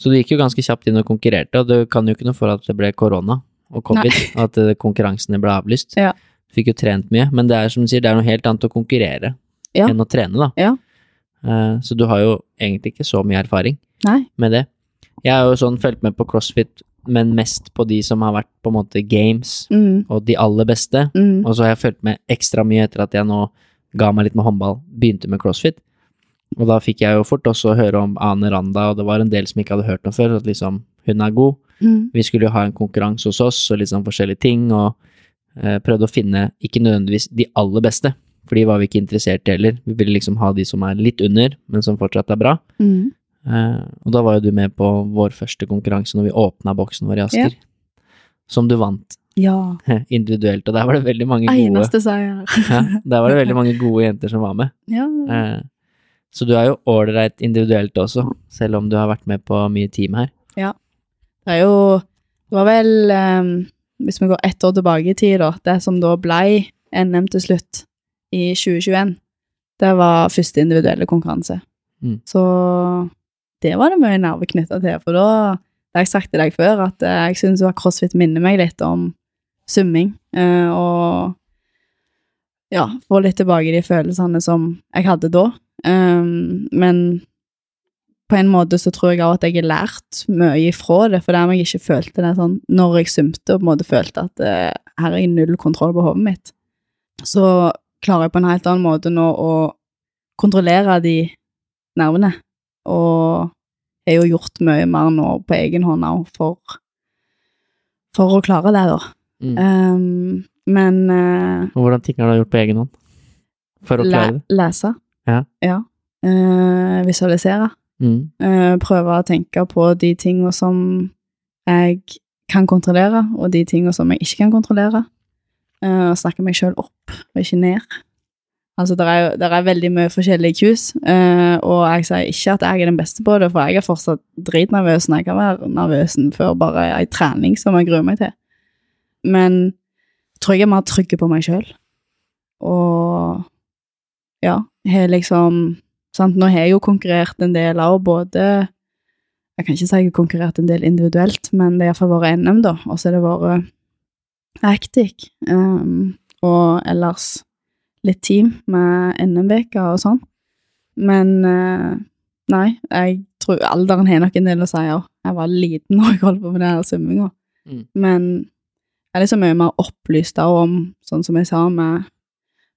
Så du gikk jo ganske kjapt inn og konkurrerte, og du kan jo ikke noe for at det ble korona og covid, og at konkurransene ble avlyst. Ja. Fikk jo trent mye, men det er som du sier, det er noe helt annet å konkurrere ja. enn å trene, da. Ja. Uh, så du har jo egentlig ikke så mye erfaring Nei. med det. Jeg har jo sånn fulgt med på CrossFit men mest på de som har vært på en måte games, Mm. og de aller beste. Mm. Og så har jeg fulgt med ekstra mye etter at jeg nå ga meg litt med håndball, begynte med crossfit. Og da fikk jeg jo fort også høre om Ane Randa, og det var en del som ikke hadde hørt noe før, at liksom, hun er god. Mm. Vi skulle jo ha en konkurranse hos oss, og sånn forskjellige ting, og eh, prøvde å finne ikke nødvendigvis de aller beste, for de var vi ikke interessert i heller. Vi ville liksom ha de som er litt under, men som fortsatt er bra. Mm. Uh, og da var jo du med på vår første konkurranse når vi åpna boksen vår i Asker, som du vant Ja. individuelt, og der var det veldig mange gode Eneste seier. ja, Der var det veldig mange gode jenter som var med. Ja. Uh, så du er jo ålreit individuelt også, selv om du har vært med på mye team her. Ja. Det er jo Det var vel um, Hvis vi går ett år tilbake i tid, da. Det som da blei NM til slutt, i 2021, det var første individuelle konkurranse. Mm. Så det var det mye nerver knytta til, for da Det har jeg sagt til deg før, at eh, jeg syns crossfit minner meg litt om summing. eh, og ja, få litt tilbake de følelsene som jeg hadde da. Um, men på en måte så tror jeg òg at jeg har lært mye ifra det, for dermed jeg ikke følte det sånn når jeg sumte og på en måte følte at eh, her er jeg null kontroll på hodet mitt. Så klarer jeg på en helt annen måte nå å kontrollere de nervene, og jeg har jo gjort mye mer nå på egen hånd òg for, for å klare det, da. Mm. Um, men uh, hvordan ting har du gjort på egen hånd? For å klare det? lese. Ja. Eh, visualisere. Mm. Uh, prøve å tenke på de tingene som jeg kan kontrollere, og de tingene som jeg ikke kan kontrollere. Eh, og snakke meg sjøl opp, og ikke ned. Altså, det er, der er veldig mye forskjellige cues, eh, og jeg sier ikke at jeg er den beste på det, for jeg er fortsatt dritnervøs når jeg kan være nervøs før bare ei trening som jeg gruer meg til. Men jeg tror jeg er mer trygg på meg sjøl. Og ja, har liksom sant? Nå har jeg jo konkurrert en del av både Jeg kan ikke si jeg har konkurrert en del individuelt, men det har iallfall vært NM, da. Og så har det vært Actic. Um, og ellers litt team med NM-veker og sånn. Men uh, nei, jeg tror alderen har nok en del å si òg. Jeg var liten når jeg holdt på med den svømminga. Mm. Men jeg er liksom mye mer opplyst da om, sånn som jeg sa, med,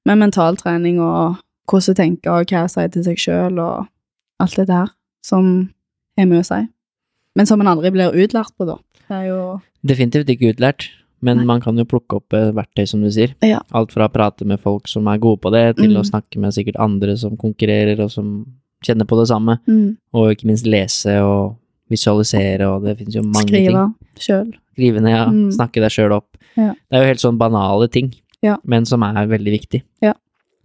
med mentaltrening og hvordan tenke og hva jeg sier til seg sjøl og alt dette her, som har mye å si. Men som en aldri blir utlært på, da. Det er jo Definitivt ikke utlært, men Nei. man kan jo plukke opp eh, verktøy, som du sier. Ja. Alt fra å prate med folk som er gode på det, til Mm. å snakke med sikkert andre som konkurrerer, og som kjenner på det samme. mm, Og ikke minst lese og visualisere, og det finnes jo mange ting. skrive sjøl. Skrive ned, ja. Mm. Snakke deg sjøl opp. Ja. Det er jo helt sånn banale ting, Ja. men som er veldig viktig. Ja.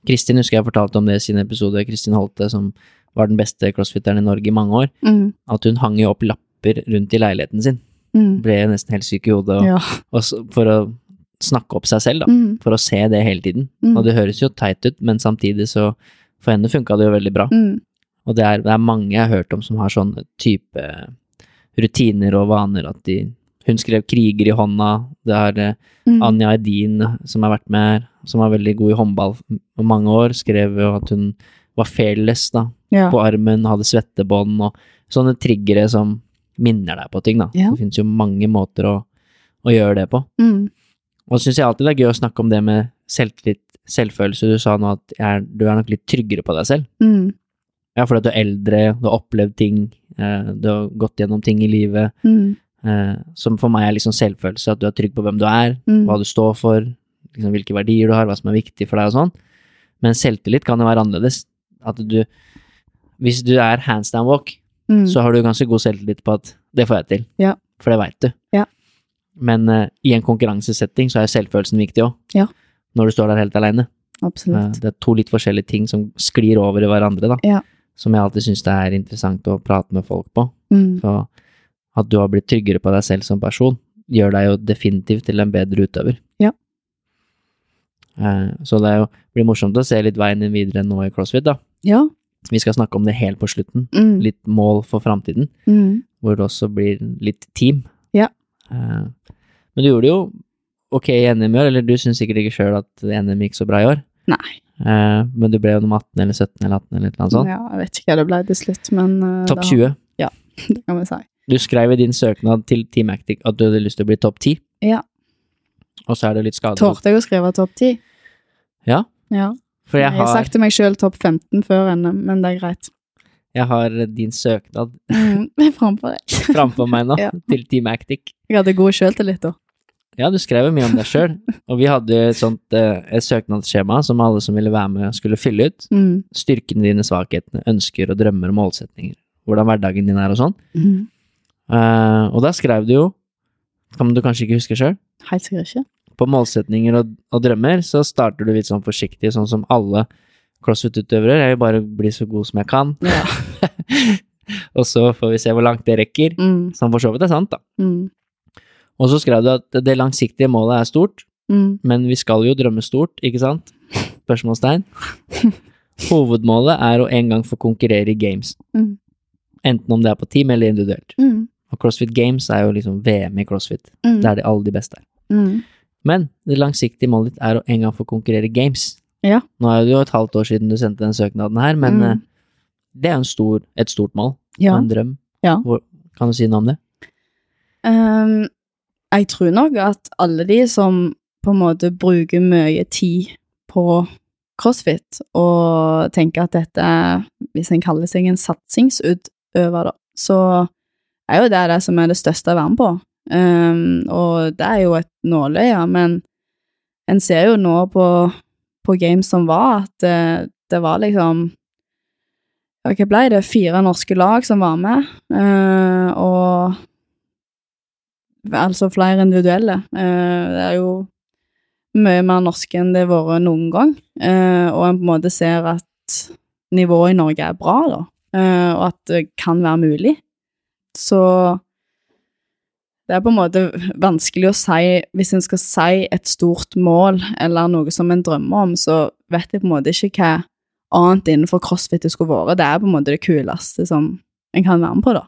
Kristin husker jeg fortalte om det i sin episode, Kristin Holte, som var den beste crossfitteren i Norge i mange år, Mm, at hun hang jo opp lapper rundt i leiligheten sin. Mm, Ble nesten helt syk i hodet og, ja. og for å snakke opp seg selv, da. Mm, For å se det hele tiden. mm, Og det høres jo teit ut, men samtidig så For henne funka det jo veldig bra. mm, Og det er, det er mange jeg har hørt om som har sånn type rutiner og vaner at de Hun skrev 'Kriger i hånda'. Det er eh, mm, Anja Edin som har vært med her, som var veldig god i håndball i mange år, skrev jo at hun var fearless da, ja. på armen, hadde svettebånd og sånne triggere som minner deg på ting, da. Ja. Det finnes jo mange måter å, å gjøre det på. Mm, Og så syns jeg alltid det er gøy å snakke om det med selvtillit, selvfølelse. Du sa nå at er, du er nok litt tryggere på deg selv. mm, Ja, fordi at du er eldre, du har opplevd ting, eh, du har gått gjennom ting i livet. mm, Eh, som for meg er liksom selvfølelse, at du er trygg på hvem du er, mm. hva du står for, liksom hvilke verdier du har, hva som er viktig for deg og sånn. Men selvtillit kan jo være annerledes. At du Hvis du er hands down walk, mm, så har du ganske god selvtillit på at det får jeg til. Ja. For det veit du. Ja. Men uh, i en konkurransesetting så er selvfølelsen viktig òg. Ja. Når du står der helt aleine. Uh, det er to litt forskjellige ting som sklir over i hverandre, da. Ja. Som jeg alltid syns det er interessant å prate med folk på. Mm, Så at du har blitt tryggere på deg selv som person, gjør deg jo definitivt til en bedre utøver. Ja. Eh, Så det er jo, blir morsomt å se litt veien din videre nå i CrossFit, da. ja. Vi skal snakke om det helt på slutten. Mm, Litt mål for framtiden, mm, hvor det også blir litt team. Ja. Uh, Men du gjorde det jo ok i NM i år, eller du syns sikkert ikke sjøl at NM gikk så bra i år. Nei. Uh, Men du ble jo nummer 18 eller 17 eller 18 eller noe sånt. Ja, jeg vet ikke hva det ble til slutt, men uh, Topp det- 20. Det kan vi si. Du skrev i din søknad til Team Actic at du hadde lyst til å bli topp 10. Ja. Og så er det litt skadelig. Torde jeg å skrive topp 10? Ja, Ja. For Jeg jeg har har, sagt til meg sjøl topp 15 før NM, men det er greit. jeg har din søknad Mm, framfor deg. framfor meg nå, Ja. til Team Actic. Jeg hadde god sjøltillit da. Ja, du skrev mye om deg sjøl, og vi hadde et sånt eh, et søknadsskjema som alle som ville være med, skulle fylle ut. Mm. Styrkene dine, svakhetene, ønsker og drømmer og målsetninger. Hvordan hverdagen din er og sånn. Mm. Uh, og da skrev du jo, kan du kanskje ikke huske sjøl, Helt sikkert ikke. På målsetninger og, og drømmer, så starter du litt sånn forsiktig, sånn som alle crossfit-utøvere. Jeg vil bare bli så god som jeg kan, Ja. og så får vi se hvor langt det rekker. Mm. Som for så vidt er sant, da. Mm. Og så skrev du at det langsiktige målet er stort, Mm. men vi skal jo drømme stort, ikke sant? Spørsmålstegn. Hovedmålet er å en gang få konkurrere i games. Mm. Enten om det er på team eller individuelt. Mm. Og CrossFit Games er jo liksom VM i CrossFit. Mm. Det er de alle de beste er. Men det langsiktige målet ditt er å en gang få konkurrere i games. Ja. Nå er det jo et halvt år siden du sendte den søknaden her, men Mm. eh, det er jo stor, et stort mål. Ja. En drøm. Ja. Hvor, kan du si noe om det? Um, jeg tror nok at alle de som på en måte bruker mye tid på crossfit, og tenker at dette er, hvis en kaller seg en satsingsutøver, da, så er jo det det som er det største å være med på. Ehm, og det er jo et nåløye, men en ser jo nå på, på games som var, at det, det var liksom Hva okay, ble det? Fire norske lag som var med, uh, og altså flere individuelle. Uh, det er jo mye mer norske enn det har vært noen gang, uh, og en på en måte ser at nivået i Norge er bra, da, eh, og at det kan være mulig. Så det er på en måte vanskelig å si Hvis en skal si et stort mål eller noe som en drømmer om, så vet jeg på en måte ikke hva annet innenfor crossfit det skulle vært. Det er på en måte det kuleste som en kan være med på, da.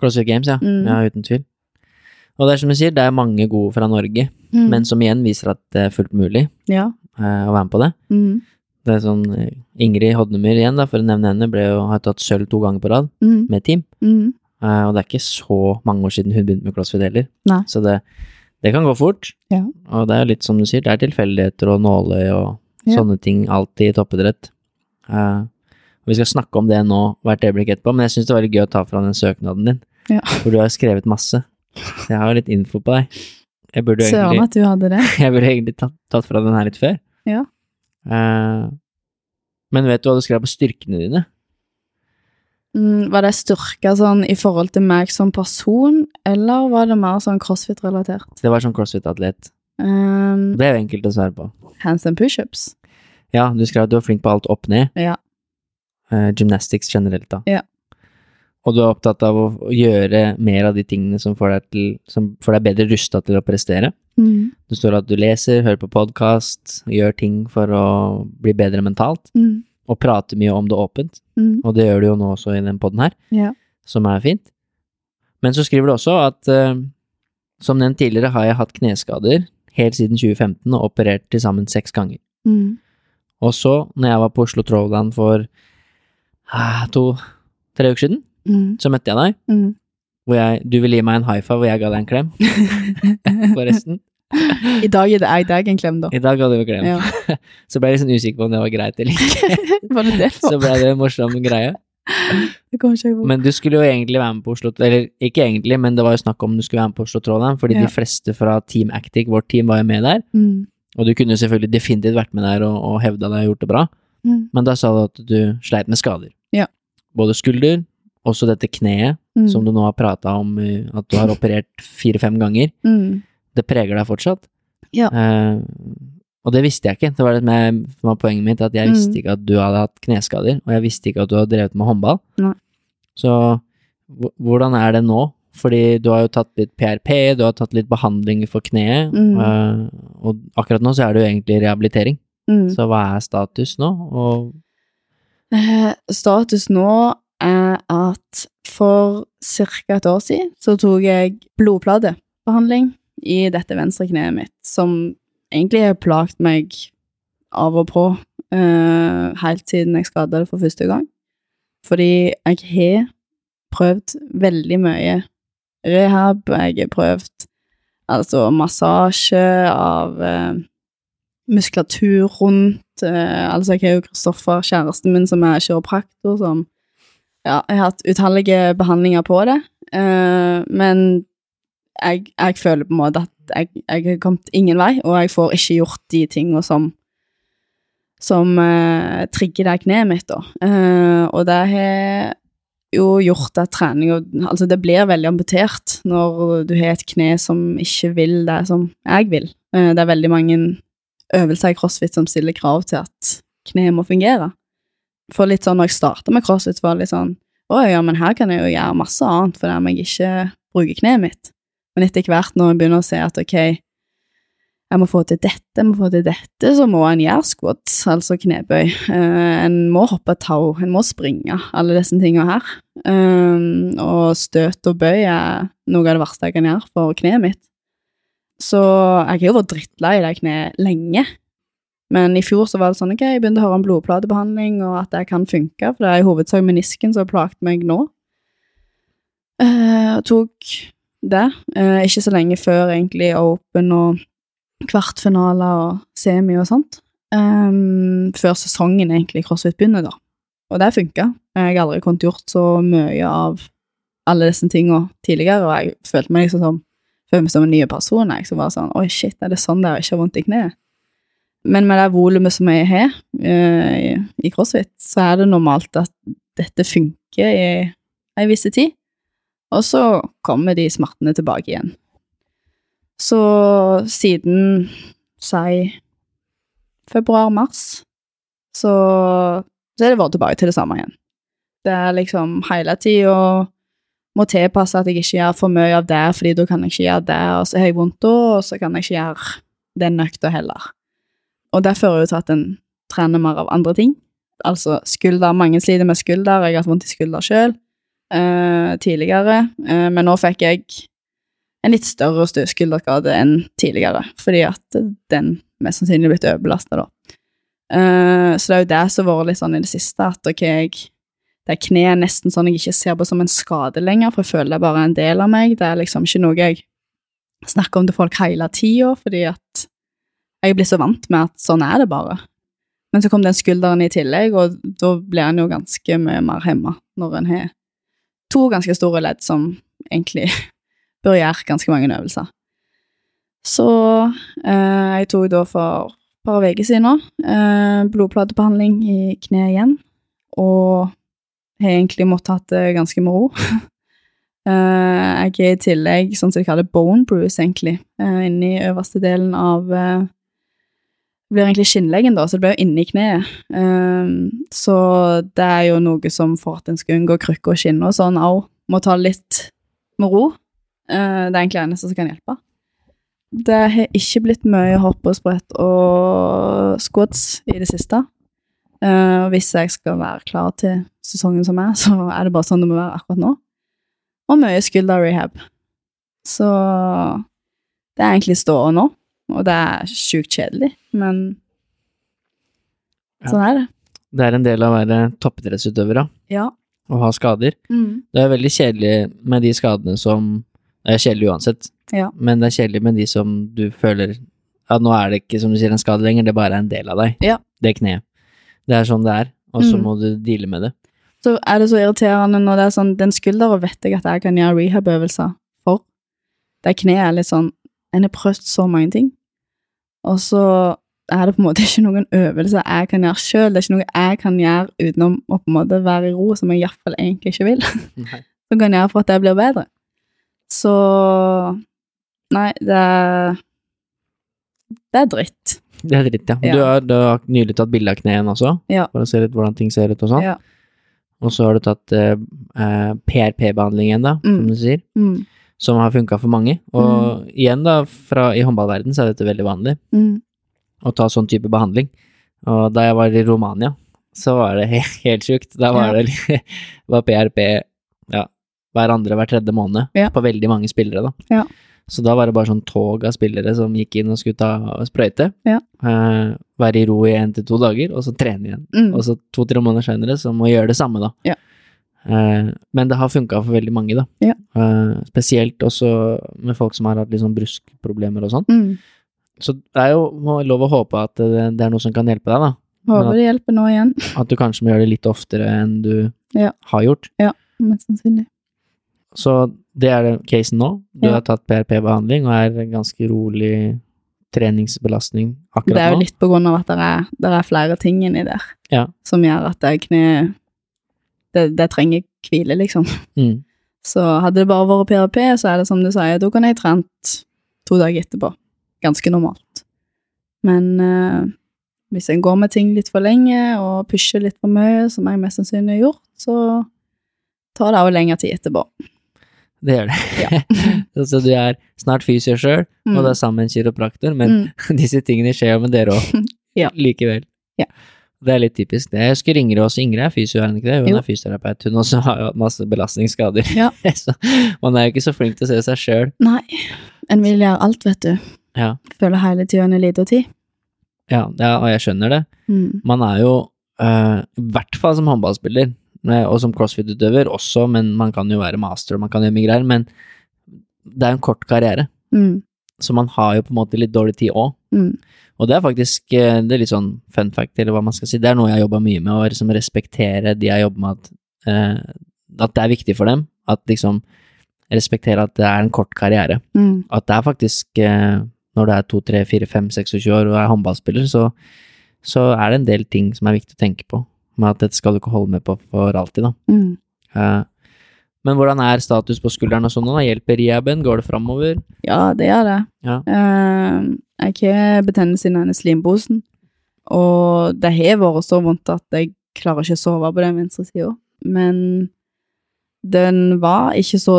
CrossFit Games, ja. Mm. Ja, uten tvil. Og det er som du sier, det er mange gode fra Norge, men som igjen viser at det er fullt mulig Ja. eh, å være med på det. Mm. Det er sånn eh, Ingrid Hodnemyr igjen, da, for å nevne henne, ble jo, har tatt sølv to ganger på rad Mm. med team. Eh, og det er ikke så mange år siden hun begynte med crossfit heller. Nei. Så det, det kan gå fort. Ja. Og det er litt som du sier, det er tilfeldigheter og nåløy og Ja. sånne ting alltid i toppidrett. Uh, og vi skal snakke om det nå hvert øyeblikk etterpå, men jeg syns det var litt gøy å ta fra den søknaden din. Ja. For du har skrevet masse. Så jeg har litt info på deg. Jeg burde Søren egentlig, at du hadde det. jeg burde egentlig tatt, tatt fra den her litt før. Ja. Uh, men vet du hva du skrev på styrkene dine? Mm, var det styrka sånn i forhold til meg som person, eller var det mer sånn crossfit-relatert? Det var sånn crossfit-atlet. Um, Det er jo enkelt å svare på. hands and pushups. Ja, du skrev at du var flink på alt opp ned. Ja. Uh, gymnastics generelt, da. Ja. Og du er opptatt av å gjøre mer av de tingene som får deg, til, som får deg bedre rusta til å prestere. Mm. Det står at du leser, hører på podkast, gjør ting for å bli bedre mentalt, Mm. Og prater mye om det åpent. Mm. Og det gjør du jo nå også i den poden her, Ja. som er fint. Men så skriver du også at uh, som nevnt tidligere har jeg hatt kneskader helt siden 2015 og operert til sammen seks ganger. Mm. Og så, når jeg var på Oslo Throwland for ah, to-tre uker siden, Mm. så møtte jeg deg, Mm. hvor jeg, du ville gi meg en high five, og jeg ga deg en klem, forresten. I dag er det jeg deg en klem, da. I dag ga du en klem. Ja. Så ble jeg litt sånn usikker på om det var greit eller ikke. Var det det Så ble det en morsom greie. Men du skulle jo egentlig være med på Oslo Eller ikke egentlig, men det var jo snakk om du skulle være med på Oslo Throwland, fordi Ja. de fleste fra Team Actic, vårt team, var jo med der. Mm. Og du kunne jo selvfølgelig definitivt vært med der og, og hevda deg og gjort det bra, Mm. men da sa du at du sleit med skader. Ja. Både skulder, også dette kneet, Mm. som du nå har prata om eh, at du har operert fire-fem ganger. Mm. Det preger deg fortsatt. Ja. Uh, og det visste jeg ikke. Det var det med, var poenget mitt, at jeg Mm. visste ikke at du hadde hatt kneskader, og jeg visste ikke at du hadde drevet med håndball. Nei. Så hvordan er det nå? Fordi du har jo tatt litt PRP, du har tatt litt behandling for kneet, Mm. uh, og akkurat nå så er det jo egentlig rehabilitering. Mm. Så hva er status nå? Og uh, Status nå er at for ca. et år siden så tok jeg blodplatebehandling i dette venstre kneet mitt, som egentlig har plaget meg av og på uh, helt siden jeg skada det for første gang. Fordi jeg har prøvd veldig mye rehab, jeg har prøvd altså massasje av uh, muskulatur rundt Uh, Altså, jeg har jo Kristoffer, kjæresten min, som er kiropraktor, som Ja, jeg har hatt utallige behandlinger på det, Uh, men jeg, jeg føler på en måte at jeg, jeg har kommet ingen vei, og jeg får ikke gjort de tingene som som eh, trigger det kneet mitt, da. Eh, og det har jo gjort at trening Altså, det blir veldig amputert når du har et kne som ikke vil det som jeg vil. Eh, det er veldig mange øvelser i crossfit som stiller krav til at kneet må fungere. For litt sånn når jeg starta med crossfit, var det litt sånn Å ja, men her kan jeg jo gjøre masse annet fordi jeg ikke bruker kneet mitt. Men etter hvert, når jeg begynner å se at ok, jeg må få til dette, jeg må få til dette, så må en gjøre squats, altså knebøy. Uh, en må hoppe tau, en må springe, alle disse tingene her. Um, og støt og bøy er noe av det verste jeg kan gjøre for kneet mitt. Så jeg har jo vært drittlei det kneet lenge. Men i fjor så var det sånn ok, jeg begynte å høre om blodplatebehandling, og at det kan funke, for det er i hovedsak menisken som har plaget meg nå. Uh, tok det. Eh, ikke så lenge før egentlig open og kvartfinaler og semi og sånt. Um, før sesongen egentlig CrossFit begynner, da. Og det funka. Jeg har aldri kunnet gjort så mye av alle disse tingene tidligere, og jeg følte meg liksom som som en ny person. Jeg så var sånn Oi, shit, er det sånn det er å ikke ha vondt i kneet? Men med det volumet som jeg har uh, i, i crossfit, så er det normalt at dette funker i ei viss tid, og så kommer de smertene tilbake igjen. Så siden, si, februar-mars, så, så er det vært tilbake til det samme igjen. Det er liksom hele tida må tilpasse at jeg ikke gjør for mye av det, fordi da kan jeg ikke gjøre det, og så har jeg vondt da, og så kan jeg ikke gjøre den økta heller. Og det fører jo til at en trener mer av andre ting. Altså skulder. Mange sliter med skulder. Jeg har hatt vondt i skulder sjøl eh, tidligere, uh, men nå fikk jeg en litt større skulderskade enn tidligere, fordi at den mest sannsynlig er blitt overbelasta, da. Uh, så det er jo det som har vært litt sånn i det siste, at ok, jeg, det er kneet nesten sånn jeg ikke ser på som en skade lenger, for jeg føler det er bare en del av meg. Det er liksom ikke noe jeg snakker om til folk hele tida, fordi at jeg blir så vant med at sånn er det bare. Men så kom den skulderen i tillegg, og da blir en jo ganske mye mer hemma når en har to ganske store ledd som egentlig bør gjøre ganske mange øvelser. Så eh, jeg tok da for et par uker siden eh, blodplatebehandling i kneet igjen, og har egentlig måttet hatt det ganske med ro. eh, jeg er i tillegg sånn som de kaller bone bruise, egentlig, eh, inni øverste delen av eh, blir egentlig skinnleggen, da, så det blir jo inni kneet. Um, så det er jo noe som for at en skal unngå krykker og skinner og sånn òg, må ta litt med ro. Uh, det er egentlig eneste som kan hjelpe. Det har ikke blitt mye hopp og sprett og squats i det siste. Uh, hvis jeg skal være klar til sesongen som er, så er det bare sånn det må være akkurat nå. Og mye skulder-rehab. Så det er egentlig ståa nå, og det er sjukt kjedelig, men sånn er det. Det er en del av å være toppidrettsutøver, Ja. Å ha skader. Mm. Det er veldig kjedelig med de skadene som Det er kjedelig uansett, Ja. men det er kjedelig med de som du føler at nå er det ikke, som du sier, en skade lenger, det bare er en del av deg. Ja. Det kneet. Det er sånn det er, og så Mm. må du deale med det. Så er det så irriterende når det er sånn Den skulderen vet jeg at jeg kan gjøre rehab-øvelser for. Det kneet er litt sånn En har prøvd så mange ting, og så er det på en måte ikke noen øvelser jeg kan gjøre sjøl. Det er ikke noe jeg kan gjøre utenom å på en måte være i ro, som jeg iallfall egentlig ikke vil. Nei. Som kan gjøre for at det blir bedre. Så Nei, det er Det er dritt. Det er dritt, ja. Ja. Du, har, du har nylig tatt bilde av kneet også, Ja. for å se litt hvordan ting ser ut og sånn. Ja. Og så har du tatt eh, eh, PRP-behandlingen, da, som Mm. du sier, Mm. Som har funka for mange. Og igjen, da, fra, i håndballverden så er dette veldig vanlig, Mm. å ta sånn type behandling. Og da jeg var i Romania, så var det helt, helt sjukt. Da var Ja. det var PRP ja, hver andre, hver tredje måned Ja. på veldig mange spillere, da. Ja. Så da var det bare sånn tog av spillere som gikk inn og skulle ta sprøyte. Ja. Eh, være i ro i én til to dager, og så trene igjen. Mm. Og så to-tre måneder senere så må gjøre det samme, da. Ja. Eh, men det har funka for veldig mange, da. Ja. Eh, spesielt også med folk som har hatt litt sånn bruskproblemer og sånn. Mm. Så det er jo lov å håpe at det, det er noe som kan hjelpe deg, da. Håper det hjelper nå igjen, At du kanskje må gjøre det litt oftere enn du Ja. har gjort. Ja, mest sannsynlig. Så det er det casen nå. Du Ja. har tatt PRP-behandling og er ganske rolig treningsbelastning akkurat Det er jo nå. litt på grunn av at det er, det er flere ting inni der Ja. som gjør at kne det, det trenger hvile, liksom. Mm. Så hadde det bare vært PRP, så er det som du sier, da kan jeg trent to dager etterpå. Ganske normalt. Men eh, hvis en går med ting litt for lenge og pusher litt for mye, som jeg mest sannsynlig har gjort, så tar det òg lengre tid etterpå. Det gjør det. så du er snart fysio sjøl, Mm. og du er sammen med en kiropraktor, men Mm. disse tingene skjer jo med dere òg, Ja. likevel. Ja. Det er litt typisk. det. Jeg husker også. Ingrid er fysio, er hun ikke det? Hun Jo. er fysioterapeut. Hun også har jo masse belastningsskader. Ja. så man er jo ikke så flink til å se seg sjøl. Nei, en vil gjøre alt, vet du. Ja. Føler hele tida en er lite tid. Ja, ja, og jeg skjønner det. Mm. Man er jo, i i hvert fall som håndballspiller, eh, og som crossfit-utøver også, men man kan jo være master og man kan gjøre mye greier, men det er en kort karriere, Mm. så man har jo på en måte litt dårlig tid òg. Mm. Og det er faktisk eh, det er litt sånn fun fact, eller hva man skal si. Det er noe jeg har jobba mye med, å liksom respektere de jeg jobber med, at, eh, at det er viktig for dem. At liksom respektere at det er en kort karriere. Mm. At det er faktisk eh, Når du er to, tre, fire, fem, 26 år og er håndballspiller, så, så er det en del ting som er viktig å tenke på. Men at dette skal du ikke holde med på for alltid, da. Mm. Eh, men hvordan er status på skulderen og sånn nå? Hjelper rehaben? Går det framover? Ja, det gjør det. Ja. Uh, jeg har betennelse i denne slimposen, og det har vært så vondt at jeg klarer ikke å sove på den venstre sida. Men den var ikke så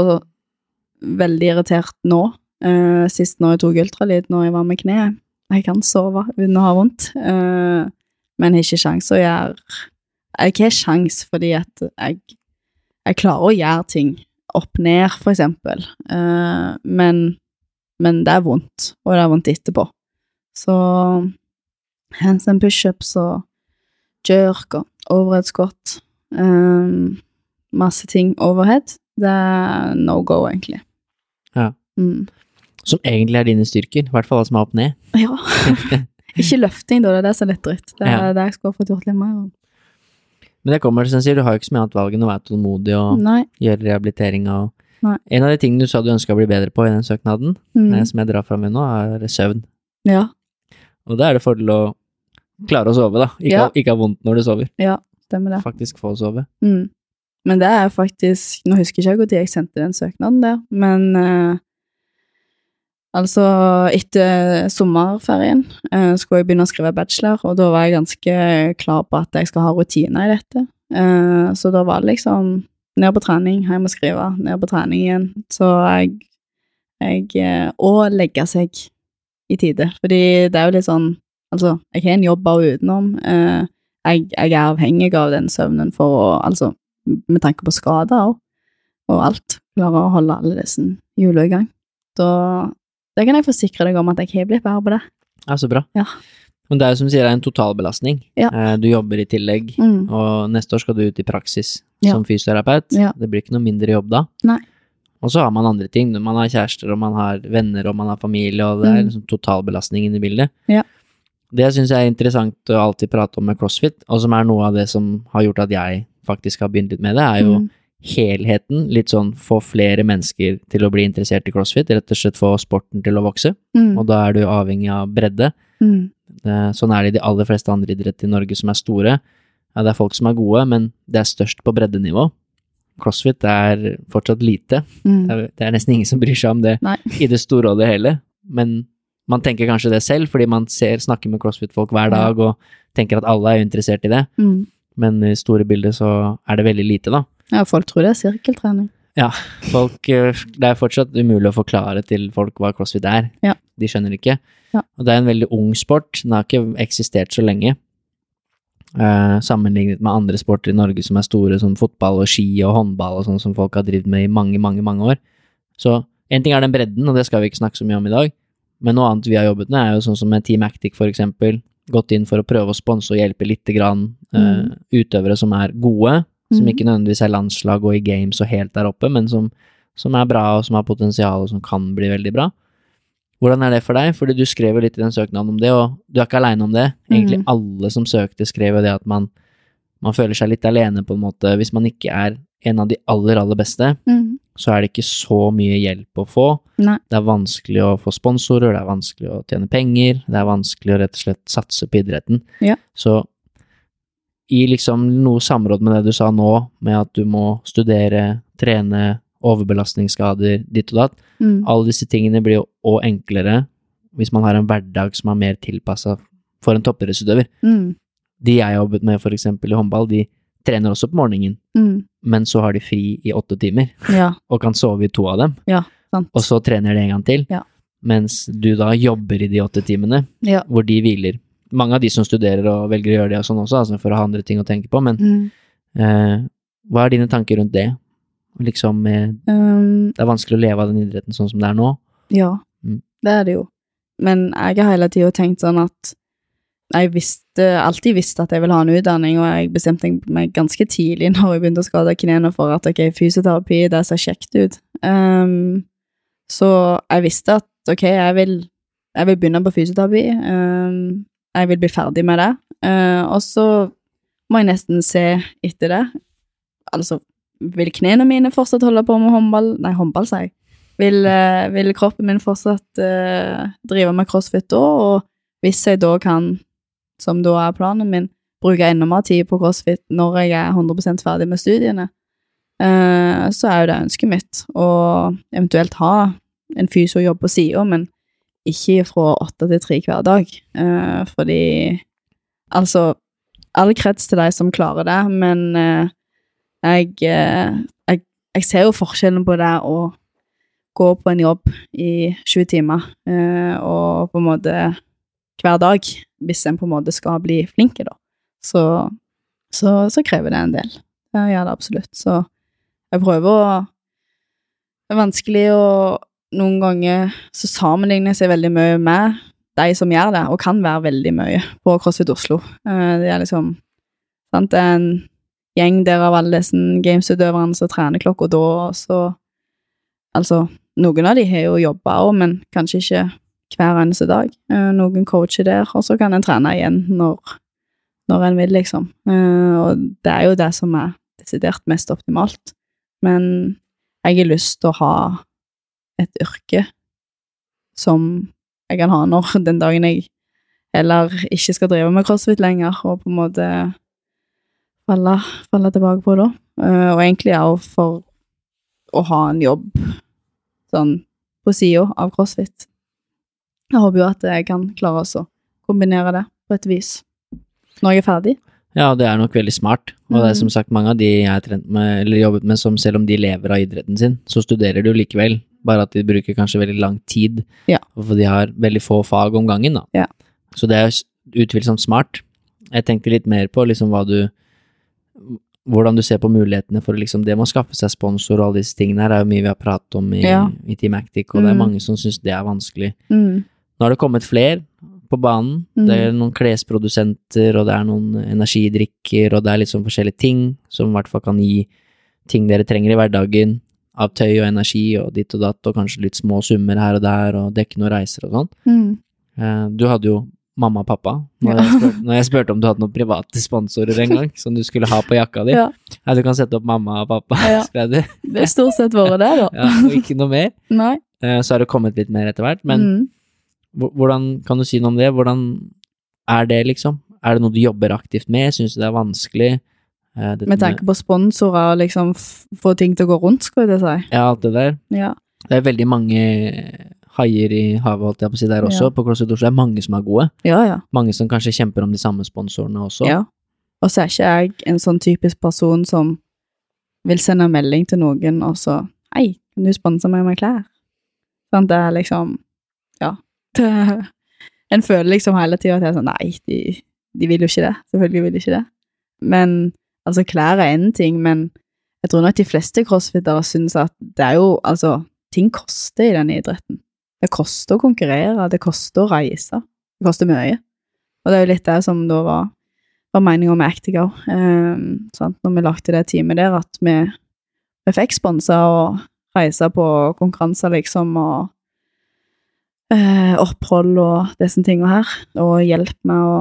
veldig irritert nå, Uh, sist når jeg tok ultralyd når jeg var med kneet. Jeg kan sove uten å ha vondt, uh, men har ikke sjans å gjøre Jeg har sjans fordi at jeg, jeg klarer å gjøre ting opp ned, for eksempel, uh, men men det er vondt, og det er vondt etterpå. Så hands and pushups og jerk og overhead squat ehm, Masse ting overhead. Det er no go, egentlig. Ja. Mm. Som egentlig er dine styrker, i hvert fall som er opp ned. Ja. Ikke løfting, da. Det er det som er litt dritt. Det er Ja. det jeg skulle fått gjort litt mer av. Men det kommer, som jeg sier, du har jo ikke så mye annet valg enn å være tålmodig og Nei. gjøre rehabilitering. En av de tingene du sa du ønska å bli bedre på i den søknaden, Mm. eh, som jeg drar fram med nå, er søvn. Ja. Og da er det fordel å klare å sove, da. Ikke, Ja. ha- ikke ha vondt når du sover. Ja, stemmer det. Faktisk få sove. Mm. Men det er faktisk Nå husker jeg ikke når jeg sendte den søknaden det, men eh, altså etter sommerferien eh, skulle jeg begynne å skrive bachelor, og da var jeg ganske klar på at jeg skal ha rutiner i dette. Eh, så da var det liksom ned på trening, hjem og skrive, ned på trening igjen. Så jeg, jeg eh, Og legge seg i tide, fordi det er jo litt sånn Altså, jeg har en jobb bare utenom. Eh, jeg, jeg er avhengig av den søvnen for å Altså, med tanke på skader og, og alt. Klare å holde alle disse hjulene i gang. Da det kan jeg forsikre deg om at jeg har blitt bedre på det. Ja, så bra. Ja. Men det er jo som sier, det er en totalbelastning. Ja. Eh, Du jobber i tillegg, Mm. og neste år skal du ut i praksis Ja. som fysioterapeut. Ja. Det blir ikke noe mindre jobb da. Nei. Og så har man andre ting. Man har kjærester, og man har venner, og man har familie, og det er Mm. liksom totalbelastningen i bildet. Ja. Det syns jeg er interessant å alltid prate om med CrossFit, og som er noe av det som har gjort at jeg faktisk har begynt litt med det, er jo Mm. Helheten. Litt sånn få flere mennesker til å bli interessert i CrossFit, rett og slett få sporten til å vokse. Mm. Og da er du avhengig av bredde. Mm. Sånn er det i de aller fleste andre idretter i Norge som er store. Ja, det er folk som er gode, men det er størst på breddenivå. CrossFit er fortsatt lite. Mm. Det er, det er nesten ingen som bryr seg om det Nei. i det store og det hele. Men man tenker kanskje det selv, fordi man ser, snakker med CrossFit-folk hver dag og tenker at alle er interessert i det. Mm. Men i store bildet så er det veldig lite, da. Ja, folk tror det er sirkeltrening. Folk, eh, det er fortsatt umulig å forklare til folk hva CrossFit er. Ja. De skjønner ikke. Ja. Og det er en veldig ung sport. Den har ikke eksistert så lenge. Uh, sammenlignet med andre sporter i Norge som er store, som fotball og ski og håndball og sånn som folk har drevet med i mange, mange, mange år. Så en ting er den bredden, og det skal vi ikke snakke så mye om i dag. Men noe annet vi har jobbet med, er jo sånn som med Team Actic, for eksempel. Gått inn for å prøve å sponse og hjelpe lite grann uh, Mm. utøvere som er gode, som Mhm. ikke nødvendigvis er landslag og i games og helt der oppe, men som, som er bra, og som har potensial, og som kan bli veldig bra. Hvordan er det for deg? Fordi du skrev jo litt i den søknaden om det, og du er ikke aleine om det. Egentlig mm. alle som søkte, skrev jo det at man, man føler seg litt alene, på en måte. Hvis man ikke er en av de aller, aller beste, mm. så er det ikke så mye hjelp å få. Nei. Det er vanskelig å få sponsorer, det er vanskelig å tjene penger, det er vanskelig å rett og slett satse på idretten. Ja. Så i liksom noe samråd med det du sa nå, med at du må studere, trene, overbelastningsskader, ditt og datt, mm. alle disse tingene blir jo òg enklere hvis man har en hverdag som er mer tilpassa for en toppidrettsutøver. Mm. De jeg jobbet med for eksempel i håndball, de trener også på morgenen, mm. men så har de fri i åtte timer, Ja, og kan sove i to av dem. sant. og så trener de en gang til. Ja. Mens du da jobber i de åtte timene, Ja. hvor de hviler. Mange av de som studerer og velger å gjøre det og sånn også, altså for å ha andre ting å tenke på, men mm. eh, hva er dine tanker rundt det? Liksom, med, Um, det er vanskelig å leve av den idretten sånn som det er nå. Ja, Mm. det er det jo. Men jeg har hele tida tenkt sånn at jeg visste, alltid visste at jeg ville ha en utdanning, og jeg bestemte meg ganske tidlig når jeg begynte å skade knærne for at ok, fysioterapi, det ser kjekt ut. Um, så jeg visste at ok, jeg vil, jeg vil begynne på fysioterapi. Um, jeg vil bli ferdig med det. Uh, og så må jeg nesten se etter det. Altså, vil knærne mine fortsatt holde på med håndball? Nei, håndball, sier jeg. Vil, uh, vil kroppen min fortsatt uh, drive med crossfit da, og hvis jeg da kan, som da er planen min, bruke enda mer tid på crossfit når jeg er 100% ferdig med studiene, så er jo det ønsket mitt, å eventuelt ha en fysiojobb på sida, men ikke fra åtte til tre hver dag, eh, fordi altså, all krets til de som klarer det, men eh, jeg, eh, jeg, jeg ser jo forskjellen på det å gå på en jobb i 20 timer, eh, og på en måte hver dag, hvis en på en måte skal bli flinke, da. Så, så, så krever det en del. Det gjør det absolutt. Så jeg prøver å Det er vanskelig å Noen ganger så sammenligner jeg seg veldig mye med de som gjør det, og kan være veldig mye, på CrossFit Oslo. Eh, Det er liksom sant, en gjeng der av alle disse gamesutøverne som trener klokka da, og så Altså, noen av de har jo jobba òg, men kanskje ikke hver eneste dag. Eh, Noen coacher der, og så kan en trene igjen når, når en vil, liksom. Eh, Og det er jo det som er desidert mest optimalt. Men jeg har lyst til å ha et yrke som jeg kan ha når den dagen jeg eller ikke skal drive med crossfit lenger, og på en måte falle, falle tilbake på da. Eh, og egentlig òg for å ha en jobb sånn på sida av crossfit. Jeg håper jo at jeg kan klare å kombinere det på et vis når jeg er ferdig. Ja, det er nok veldig smart, og det er Mm. som sagt mange av de jeg har trent med, eller jobbet med, som selv om de lever av idretten sin, så studerer du likevel, bare at de bruker kanskje veldig lang tid, Ja. for de har veldig få fag om gangen, da. Ja. Så det er utvilsomt smart. Jeg tenkte litt mer på liksom hva du hvordan du ser på mulighetene for liksom det med å skaffe seg sponsor og alle disse tingene her, er jo mye vi har pratet om i, Ja. i Team Actic, og det er Mm. mange som syns det er vanskelig. Mm. Nå har det kommet flere på banen. Mm. Det er noen klesprodusenter, og det er noen energidrikker, og det er sånn forskjellige ting som i hvert fall kan gi ting dere trenger i hverdagen, av tøy og energi og ditt og datt, og kanskje litt små summer her og der, og dekke noen reiser og sånn. Mm. Eh, Du hadde jo mamma og pappa, når, Ja. jeg spurte, når jeg spurte om du hadde noen private sponsorer en gang, som du skulle ha på jakka di. Ja. Ja, du kan sette opp mamma og pappa, Ja. skrev du. Det er stort sett vært det, da. Ja, og ikke noe mer. Nei. Eh, Så har det kommet litt mer etter hvert, men mm. Hvordan kan du si noe om det? Hvordan er det, liksom? Er det noe du jobber aktivt med? Syns du det er vanskelig? Eh, dette Med tanke på sponsorer og liksom få ting til å gå rundt, skulle jeg si. Ja, alt det der. Ja. Det er veldig mange haier i havet, holdt jeg på å si, der også, Ja. på CrossFit Oslo. Det er mange som er gode. Ja, ja. Mange som kanskje kjemper om de samme sponsorene også. ja. Og så er ikke jeg en sånn typisk person som vil sende melding til noen, og så Hei, kan du sponse meg med klær? Sånn, det er liksom Ja. Det, en føler liksom hele tida at jeg er sånn Nei, de, de vil jo ikke det. Selvfølgelig vil de ikke det. Men altså, klær er én ting, men jeg tror nok de fleste crossfittere syns at det er jo Altså, ting koster i denne idretten. Det koster å konkurrere, det koster å reise. Det koster mye. Og det er jo litt det som da var var meninga med Actigo. Um, sant? Når vi lagde det teamet der, at vi, vi fikk sponsa og reise på konkurranser, liksom, og eh, opphold og disse tingene her. Og hjelp med å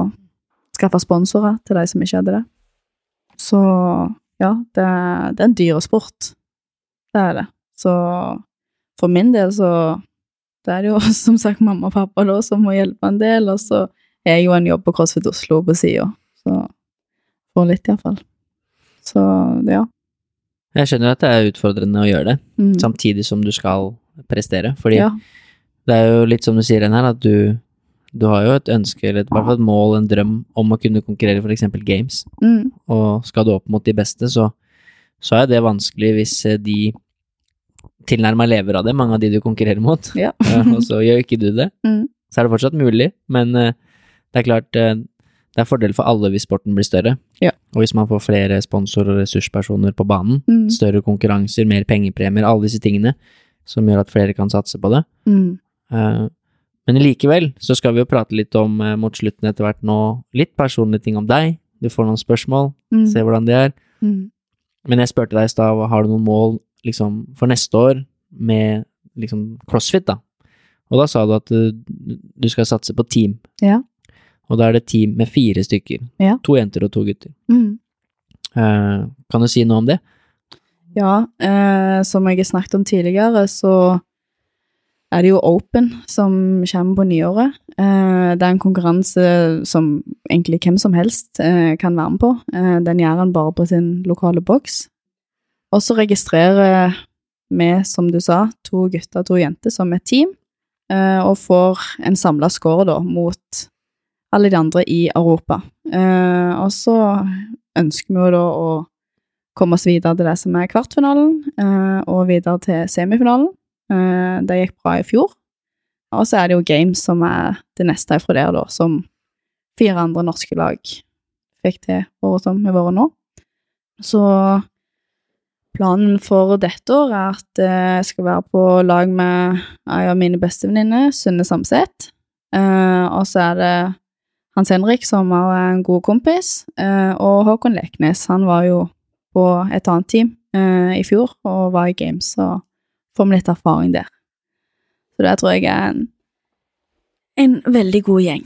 skaffe sponsorer til de som ikke hadde det. Så ja, det, det er en dyresport. Det er det. Så for min del så det er jo som sagt mamma og pappa da som må hjelpe en del, og så er jeg jo en jobb på CrossFit Oslo på sida, så får litt iallfall. Så ja. Jeg skjønner at det er utfordrende å gjøre det, Mm. samtidig som du skal prestere. Fordi ja. det er jo litt som du sier, her, at du, du har jo et ønske, eller i hvert fall et mål, en drøm om å kunne konkurrere eksempel games. Mm. Og skal du opp mot de beste, så, så er det vanskelig hvis eh, de tilnærma lever av det, mange av de du konkurrerer mot. Ja. Eh, og så gjør ikke du det. Mm. Så er det fortsatt mulig, men eh, det er klart det er fordel for alle hvis sporten blir større. Ja. Og hvis man får flere sponsor- og ressurspersoner på banen, Mm. større konkurranser, mer pengepremier, alle disse tingene som gjør at flere kan satse på det. Mm. Men likevel så skal vi jo prate litt om, eh, mot slutten etter hvert nå, litt personlige ting om deg. Du får noen spørsmål, Mm. se hvordan de er. Mm. Men jeg spurte deg i stad, har du noen mål liksom, for neste år med liksom, crossfit, da? Og da sa du at eh, du skal satse på team. Ja. Og da er det team med fire stykker. Ja. To jenter og to gutter. Mm. Eh, kan du si noe om det? Ja, eh, som jeg har snakket om tidligere, så er det jo Open som kommer på nyåret. Eh, det er en konkurranse som egentlig hvem som helst eh, kan være med på. Eh, den gjør han bare på sin lokale boks. Og så registrerer vi, som du sa, to gutter og to jenter som et team, og får en samla score da mot alle de andre i Europa. Og så ønsker vi jo da å komme oss videre til det som er kvartfinalen, og videre til semifinalen. Eh, det gikk bra i fjor. Og så er det jo Games som er det neste fra der, da, som fire andre norske lag fikk til året som har vært nå. Så planen for dette år er at eh, jeg skal være på lag med ei av mine bestevenninner, Synne Samset. Eh, og så er det Hans Henrik, som er en god kompis, og Håkon Leknes. Han var jo på et annet team i fjor og var i Games, så får vi litt erfaring der. Så det tror jeg er en, en veldig god gjeng.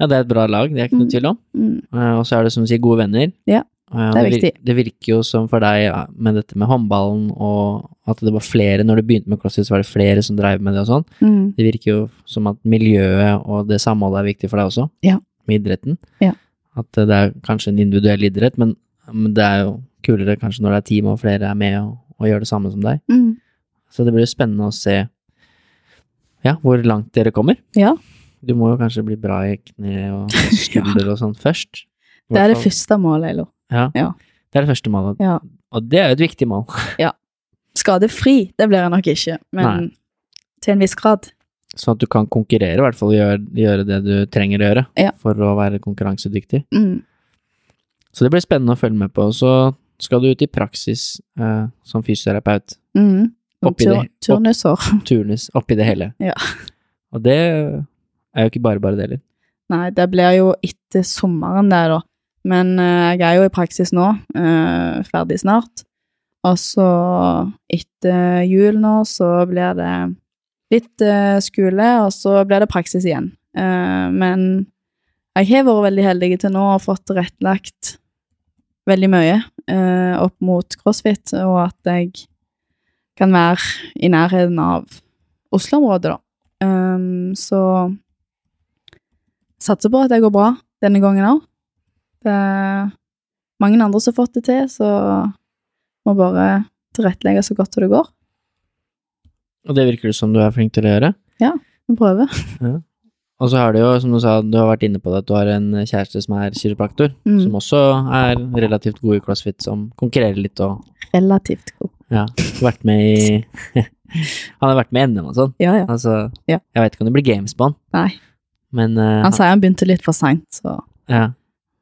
Ja, det er et bra lag, det er ikke noe Mm. tvil om. Mm. Eh, og så er det som du sier, gode venner. Ja, Eh, det er viktig. Det virker jo som for deg med dette med håndballen, og at det var flere, når du begynte med crossfit, så var det flere som drev med det og sånn. Mm. Det virker jo som at miljøet og det samholdet er viktig for deg også, Ja. med idretten. Ja. At det er kanskje en individuell idrett, men, men det er jo kulere kanskje når det er team og flere er med og, og gjør det samme som deg. Mm. Så det blir jo spennende å se ja, hvor langt dere kommer. Ja. Du må jo kanskje bli bra i kne og skulder og sånn først. Det er det første målet, Elo. Ja. Ja. Det er det første målet. Ja. Og det er jo et viktig mål. Skadefri, det blir jeg nok ikke, men Nei. til en viss grad. Sånn at du kan konkurrere, i hvert fall gjøre, gjøre det du trenger å gjøre Ja. for å være konkurransedyktig. Mm. Så det blir spennende å følge med på. Så skal du ut i praksis eh, som fysioterapeut. Mm. Oppi tur, det- opp- turnusår. Turnus oppi det hele. Ja. Og det er jo ikke bare bare det heller. Nei, det blir jo etter sommeren det, da. Men uh, jeg er jo i praksis nå, uh, ferdig snart. Og så etter jul nå, så blir det litt uh, skole, og så blir det praksis igjen. Men jeg har vært veldig heldig til nå og fått rettlagt veldig mye opp mot crossfit, og at jeg kan være i nærheten av Oslo-området, da. Um, så satser på at det går bra denne gangen òg. Det er mange andre som har fått det til, så må bare tilrettelegge så godt det går. Og det virker det som du er flink til å gjøre. Ja, Vi prøver. Og så har du jo, som du sa, du har vært inne på det, at du har en kjæreste som er kiropraktor, Mm. som også er relativt god i crossfit, som konkurrerer litt og Relativt god. Ja, vært med i Han har vært med i NM og sånn. Ja, ja. Altså, Ja. jeg vet ikke om det blir games på han, Nei. men uh, Han sier han begynte litt for seint, så ja.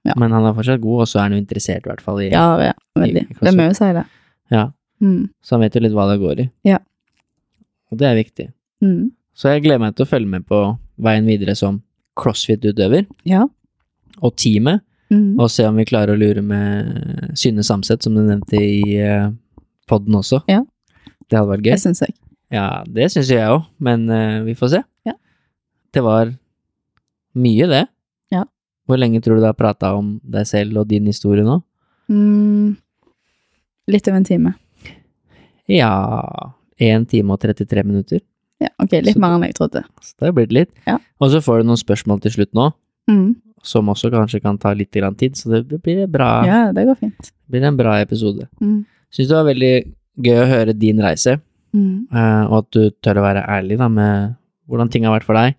Ja. Men han er fortsatt god, og så er han jo interessert, i hvert fall. I, ja, ja veldig. I- Det må jo si, det. Ja, Mm. Så han vet jo litt hva det går i. Ja. Og det er viktig. Mm. Så jeg gleder meg til å følge med på veien videre som crossfit-utøver. Ja. Og teamet Mm. og se om vi klarer å lure med Synne Samset, som du nevnte i uh, podden også. Ja. Det hadde vært gøy. Det syns jeg. Ja, det syns jeg òg, men uh, vi får se. Ja. Det var mye, det. Ja. Hvor lenge tror du du har prata om deg selv og din historie nå? Mm. Litt over en time. Ja 1 time og 33 minutter. Ja, ok, litt Så- mer enn jeg trodde. Så det har blitt litt. Ja. Og så får du noen spørsmål til slutt nå, Mm. som også kanskje kan ta litt tid, så det, det blir, bra, Ja, det går fint. Det blir en bra episode. Mm. Syns det var veldig gøy å høre din reise, Mm. eh, og at du tør å være ærlig da, med hvordan ting har vært for deg.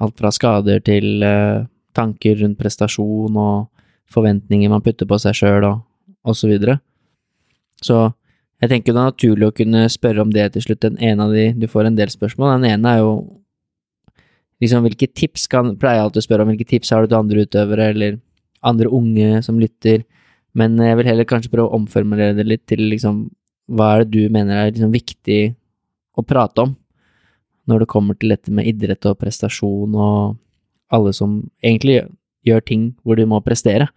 Alt fra skader til uh, tanker rundt prestasjon og forventninger man putter på seg sjøl og, og så videre. Så jeg tenker det er naturlig å kunne spørre om det til slutt. Den ene av de, du får en del spørsmål. Den ene er jo liksom hvilke tips kan Pleier jeg alltid å spørre om hvilke tips har du til andre utøvere eller andre unge som lytter, men jeg vil heller kanskje prøve å omformulere det litt til liksom hva er det du mener er liksom viktig å prate om når det kommer til dette med idrett og prestasjon og alle som egentlig gjør ting hvor de må prestere?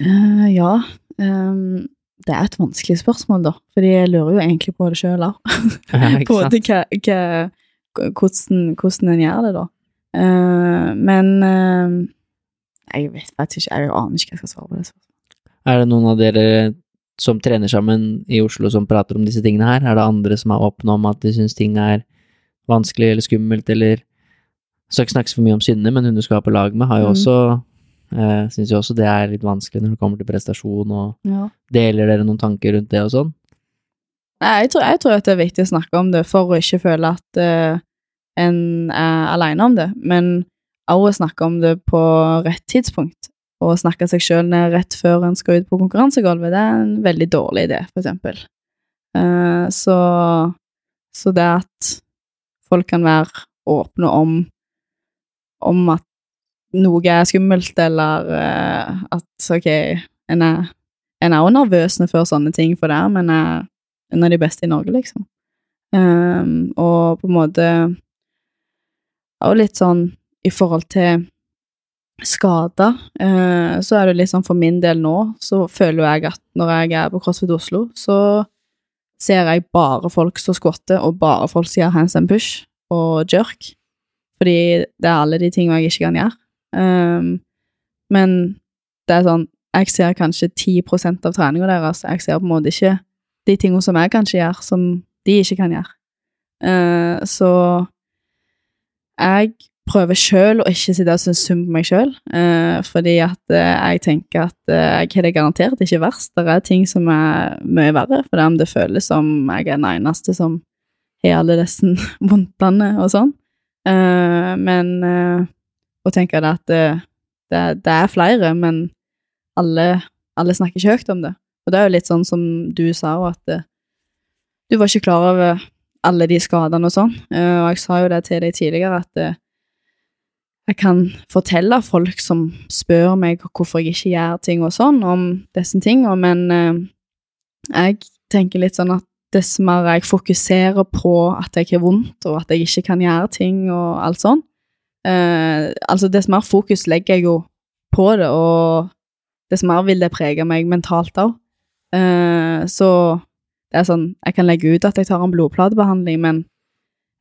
Uh, ja. Um, det er et vanskelig spørsmål, da. Fordi jeg lurer jo egentlig på det sjøl òg. Ikke Både hva, hva, hvordan, hvordan en gjør det, da. Uh, men uh, jeg vet vet ikke. Jeg aner ikke hva jeg skal svare på det. Er det noen av dere som trener sammen i Oslo som prater om disse tingene her? Er det andre som er åpne om at de syns ting er vanskelig eller skummelt, eller Skal ikke snakke så mye om Synne, men hun du skal ha på lag med, har jo Mm. også eh, Syns jo også det er litt vanskelig når det kommer til prestasjon, og Ja. deler dere noen tanker rundt det og sånn? Nei, jeg tror, jeg tror at det er viktig å snakke om det for å ikke føle at uh, en er alene om det, men også snakke om det på rett tidspunkt. Og snakke seg sjøl ned rett før en skal ut på konkurransegulvet, det er en veldig dårlig idé, for eksempel. Uh, så, så det at folk kan være åpne om om at noe er skummelt, eller uh, at ok, en er, en er jo nervøs før sånne ting for det, men er en av de beste i Norge, liksom. Um, og på en måte Og litt sånn i forhold til skader, eh, så er det sånn for min del nå, så føler jeg at når jeg er på CrossFit Oslo, så ser jeg bare folk som squatter, og bare folk som gjør hands and push og jerk. Fordi det er alle de tingene jeg ikke kan gjøre. Um, men det er sånn Jeg ser kanskje 10% av treninga deres. Jeg ser på en måte ikke de tingene som jeg kanskje gjør, som de ikke kan gjøre. Uh, så jeg prøver sjøl å ikke sitte og synes synd på meg sjøl, fordi at eh, jeg tenker at eh, jeg har det garantert ikke verst. Det er ting som er mye verre, for det om det føles som jeg er den eneste som har alle disse vondtene og sånn. Eh, men eh, å tenke det at det, det, det er flere, men alle, alle snakker ikke høyt om det. Og det er jo litt sånn som du sa, at eh, du var ikke klar over alle de skadene og sånn. Eh, og jeg sa jo det til deg tidligere, at eh, jeg kan fortelle folk som spør meg hvorfor jeg ikke gjør ting og sånn, om disse tingene, men eh, jeg tenker litt sånn at dess mer jeg fokuserer på at jeg har vondt, og at jeg ikke kan gjøre ting og alt sånn, eh, altså dess mer fokus legger jeg jo på det, og dess mer vil det prege meg mentalt òg. Eh, så det er sånn, jeg kan legge ut at jeg tar en blodplatebehandling, men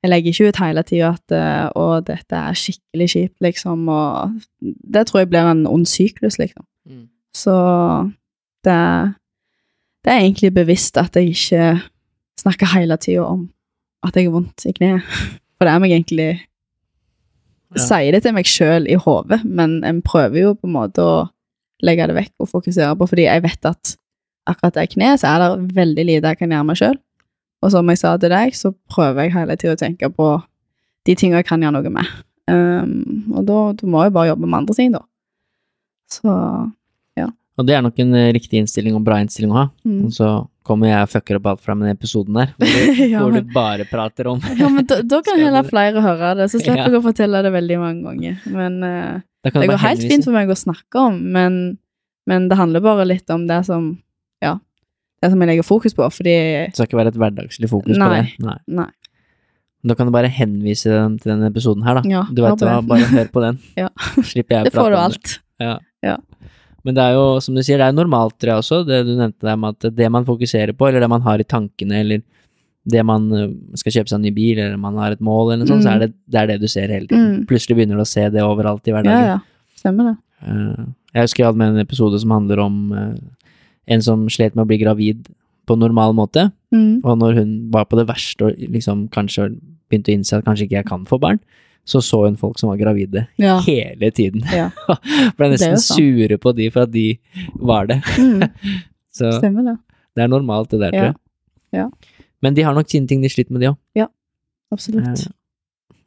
jeg legger ikke ut hele tida at eh, å, dette er skikkelig kjipt, liksom, og det tror jeg blir en ond syklus, liksom. Mm. Så det det er egentlig bevisst at jeg ikke snakker hele tida om at jeg har vondt i kneet. For det er meg egentlig Ja. Sier det til meg sjøl i hodet, men en prøver jo på en måte å legge det vekk og fokusere på, fordi jeg vet at akkurat det kneet, så er det veldig lite jeg kan gjøre meg sjøl. Og som jeg sa til deg, så prøver jeg hele tida å tenke på de tingene jeg kan gjøre noe med. Um, og da, da må jeg bare jobbe med andre ting, da. Så ja. Og det er nok en eh, riktig innstilling og bra innstilling å ha. mm. Og så kommer jeg og fucker opp alt fra den episoden der, hvor du, Ja, hvor du bare prater om Ja, men da, da kan heller flere høre det, så slipper Ja. jeg å fortelle det veldig mange ganger. Men du det går helt henvise. fint for meg å snakke om, men, men det handler bare litt om det som Ja, som jeg legger fokus på, fordi Det skal ikke være et hverdagslig fokus på det. Nei. Nei. Da kan du bare henvise den til denne episoden her, da. Ja, du vet hva, bare hør på den. Ja. Slipper jeg å Det får du alt. Ja. Ja. Men det er jo, som du sier, det er normalt det også, det du nevnte der med at det man fokuserer på, eller det man har i tankene, eller det man skal kjøpe seg en ny bil, eller man har et mål, eller noe sånt, så Mm. er det, det er det du ser hele tiden. Mm. Plutselig begynner du å se det overalt i hverdagen. ja. ja. Stemmer det. Eh, jeg husker jeg hadde med en episode som handler om en som slet med å bli gravid på normal måte, Mm. og når hun var på det verste og liksom kanskje begynte å innse at kanskje ikke jeg kan få barn, så så hun folk som var gravide Ja. hele tiden. Ja. Ble nesten sure på de for at de var det. Mm. Så Stemmer det. det er normalt, det der, tror jeg. Ja. Men de har nok sine ting de sliter med, de òg. Absolutt.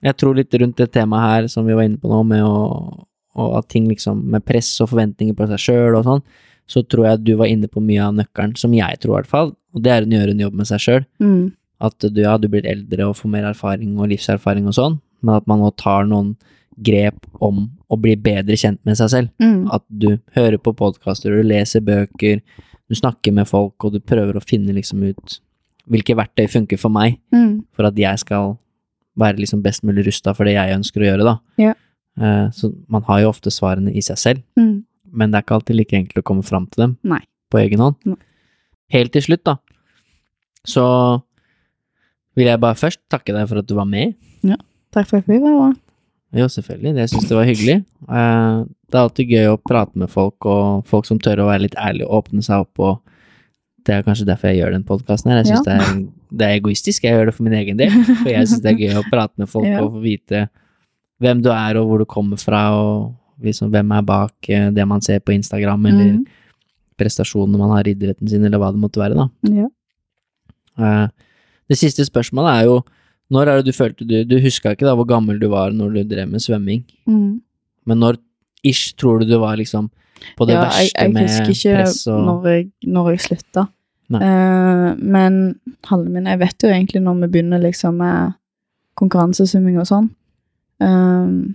Jeg tror litt rundt det temaet her som vi var inne på nå, med å, og at ting liksom med press og forventninger på seg sjøl og sånn, så tror jeg du var inne på mye av nøkkelen, som jeg tror i hvert fall, og det er å gjøre en jobb med seg sjøl. Mm. At du, ja, du blir eldre og får mer erfaring og livserfaring og sånn, men at man nå tar noen grep om å bli bedre kjent med seg selv. Mm. At du hører på podkaster, du leser bøker, du snakker med folk, og du prøver å finne liksom ut hvilke verktøy funker for meg, Mm. for at jeg skal være liksom best mulig rusta for det jeg ønsker å gjøre, da. Ja. Eh, Så man har jo ofte svarene i seg selv, Mm. Men det er ikke alltid like enkelt å komme fram til dem Nei. på egen hånd. Nei. Helt til slutt, da, så vil jeg bare først takke deg for at du var med. Ja, Takk for at vi var med. Jo, selvfølgelig. Det syns jeg var hyggelig. Eh, Det er alltid gøy å prate med folk, og folk som tør å være litt ærlige og åpne seg opp, og det er kanskje derfor jeg gjør den podkasten her. Jeg synes Ja. det, er, det er egoistisk, jeg gjør det for min egen del. For jeg syns det er gøy å prate med folk Ja. og få vite hvem du er, og hvor du kommer fra, og liksom hvem er bak eh, det man ser på Instagram, eller Mm. prestasjonene man har i idretten sin, eller hva det måtte være, da. Ja. Eh, Det siste spørsmålet er jo når er det du følte du Du huska ikke da hvor gammel du var når du drev med svømming, Mm. men når ish tror du du var liksom på det ja, verste jeg med press og jeg, når jeg slutta. Nei. Eh, men halve min Jeg vet jo egentlig når vi begynner liksom med konkurransesvømming og sånn. Eh,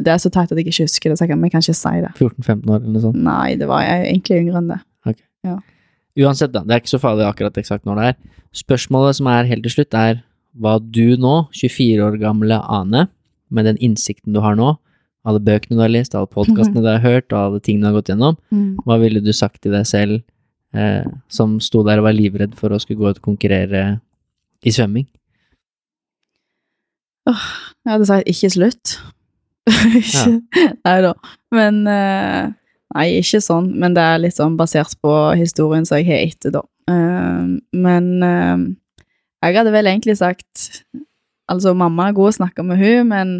det er så teit at jeg ikke husker det, så jeg kan, men jeg kan ikke si det. 14-15 år eller noe sånt? Nei, det var jeg egentlig yngre enn det. Uansett, da. Det er ikke så farlig akkurat eksakt når det er. Spørsmålet som er helt til slutt, er hva du nå, 24 år gamle Ane, med den innsikten du har nå, alle bøkene du har lest, alle podkastene du har hørt, og alle tingene du har gått gjennom, hva ville du sagt til deg selv eh, som sto der og var livredd for å skulle gå ut og konkurrere i svømming? Jeg hadde sagt ikke slutt. Nei da. Men eh, Nei, ikke sånn, men det er litt sånn basert på historien som jeg har etter, da. Eh, men eh, jeg hadde vel egentlig sagt Altså, mamma er god å snakke med hun, men,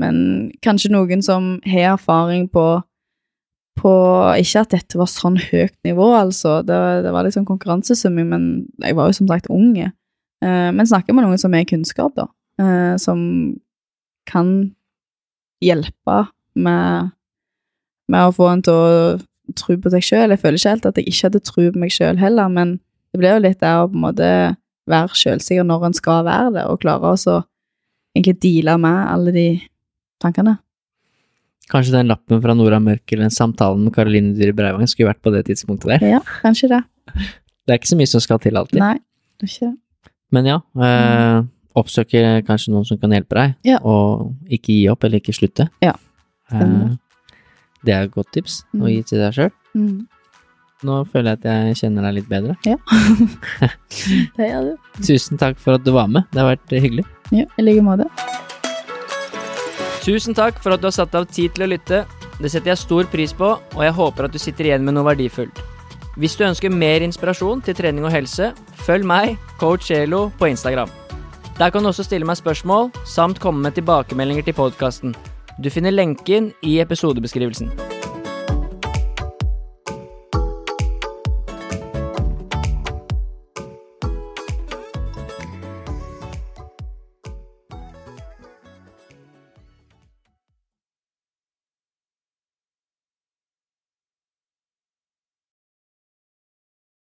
men kanskje noen som har erfaring på på Ikke at dette var sånn høyt nivå, altså. Det, det var litt sånn konkurransesvømming, men jeg var jo som sagt unge. Eh, men snakke med noen som har kunnskap, da. eh, som kan hjelpe med, med å få en til å tro på seg sjøl. Jeg føler ikke helt at jeg ikke hadde tro på meg sjøl heller, men det ble jo litt der å på en måte være sjølsikker når en skal være det, og klare å egentlig deale med alle de tankene. Kanskje den lappen fra Nora Mørk eller den samtalen med Karoline Dyhre Breivang skulle vært på det tidspunktet der. Ja, kanskje det. Det er ikke så mye som skal til alltid. Nei, det er ikke det. Men ja, eh, oppsøke kanskje noen som kan hjelpe deg, Ja. og ikke gi opp eller ikke slutte. Ja, Eh, det er et godt tips å Mm. gi til deg sjøl. Mm. Nå føler jeg at jeg kjenner deg litt bedre. Ja. det gjør du. Tusen takk for at du var med, det har vært hyggelig. Ja, i like måte. Tusen takk for at du har satt av tid til å lytte. Det setter jeg stor pris på, og jeg håper at du sitter igjen med noe verdifullt. Hvis du ønsker mer inspirasjon til trening og helse, følg meg, coach Elo, på Instagram. Der kan du også stille meg spørsmål, samt komme med tilbakemeldinger til podkasten. Du finner lenken i episodebeskrivelsen.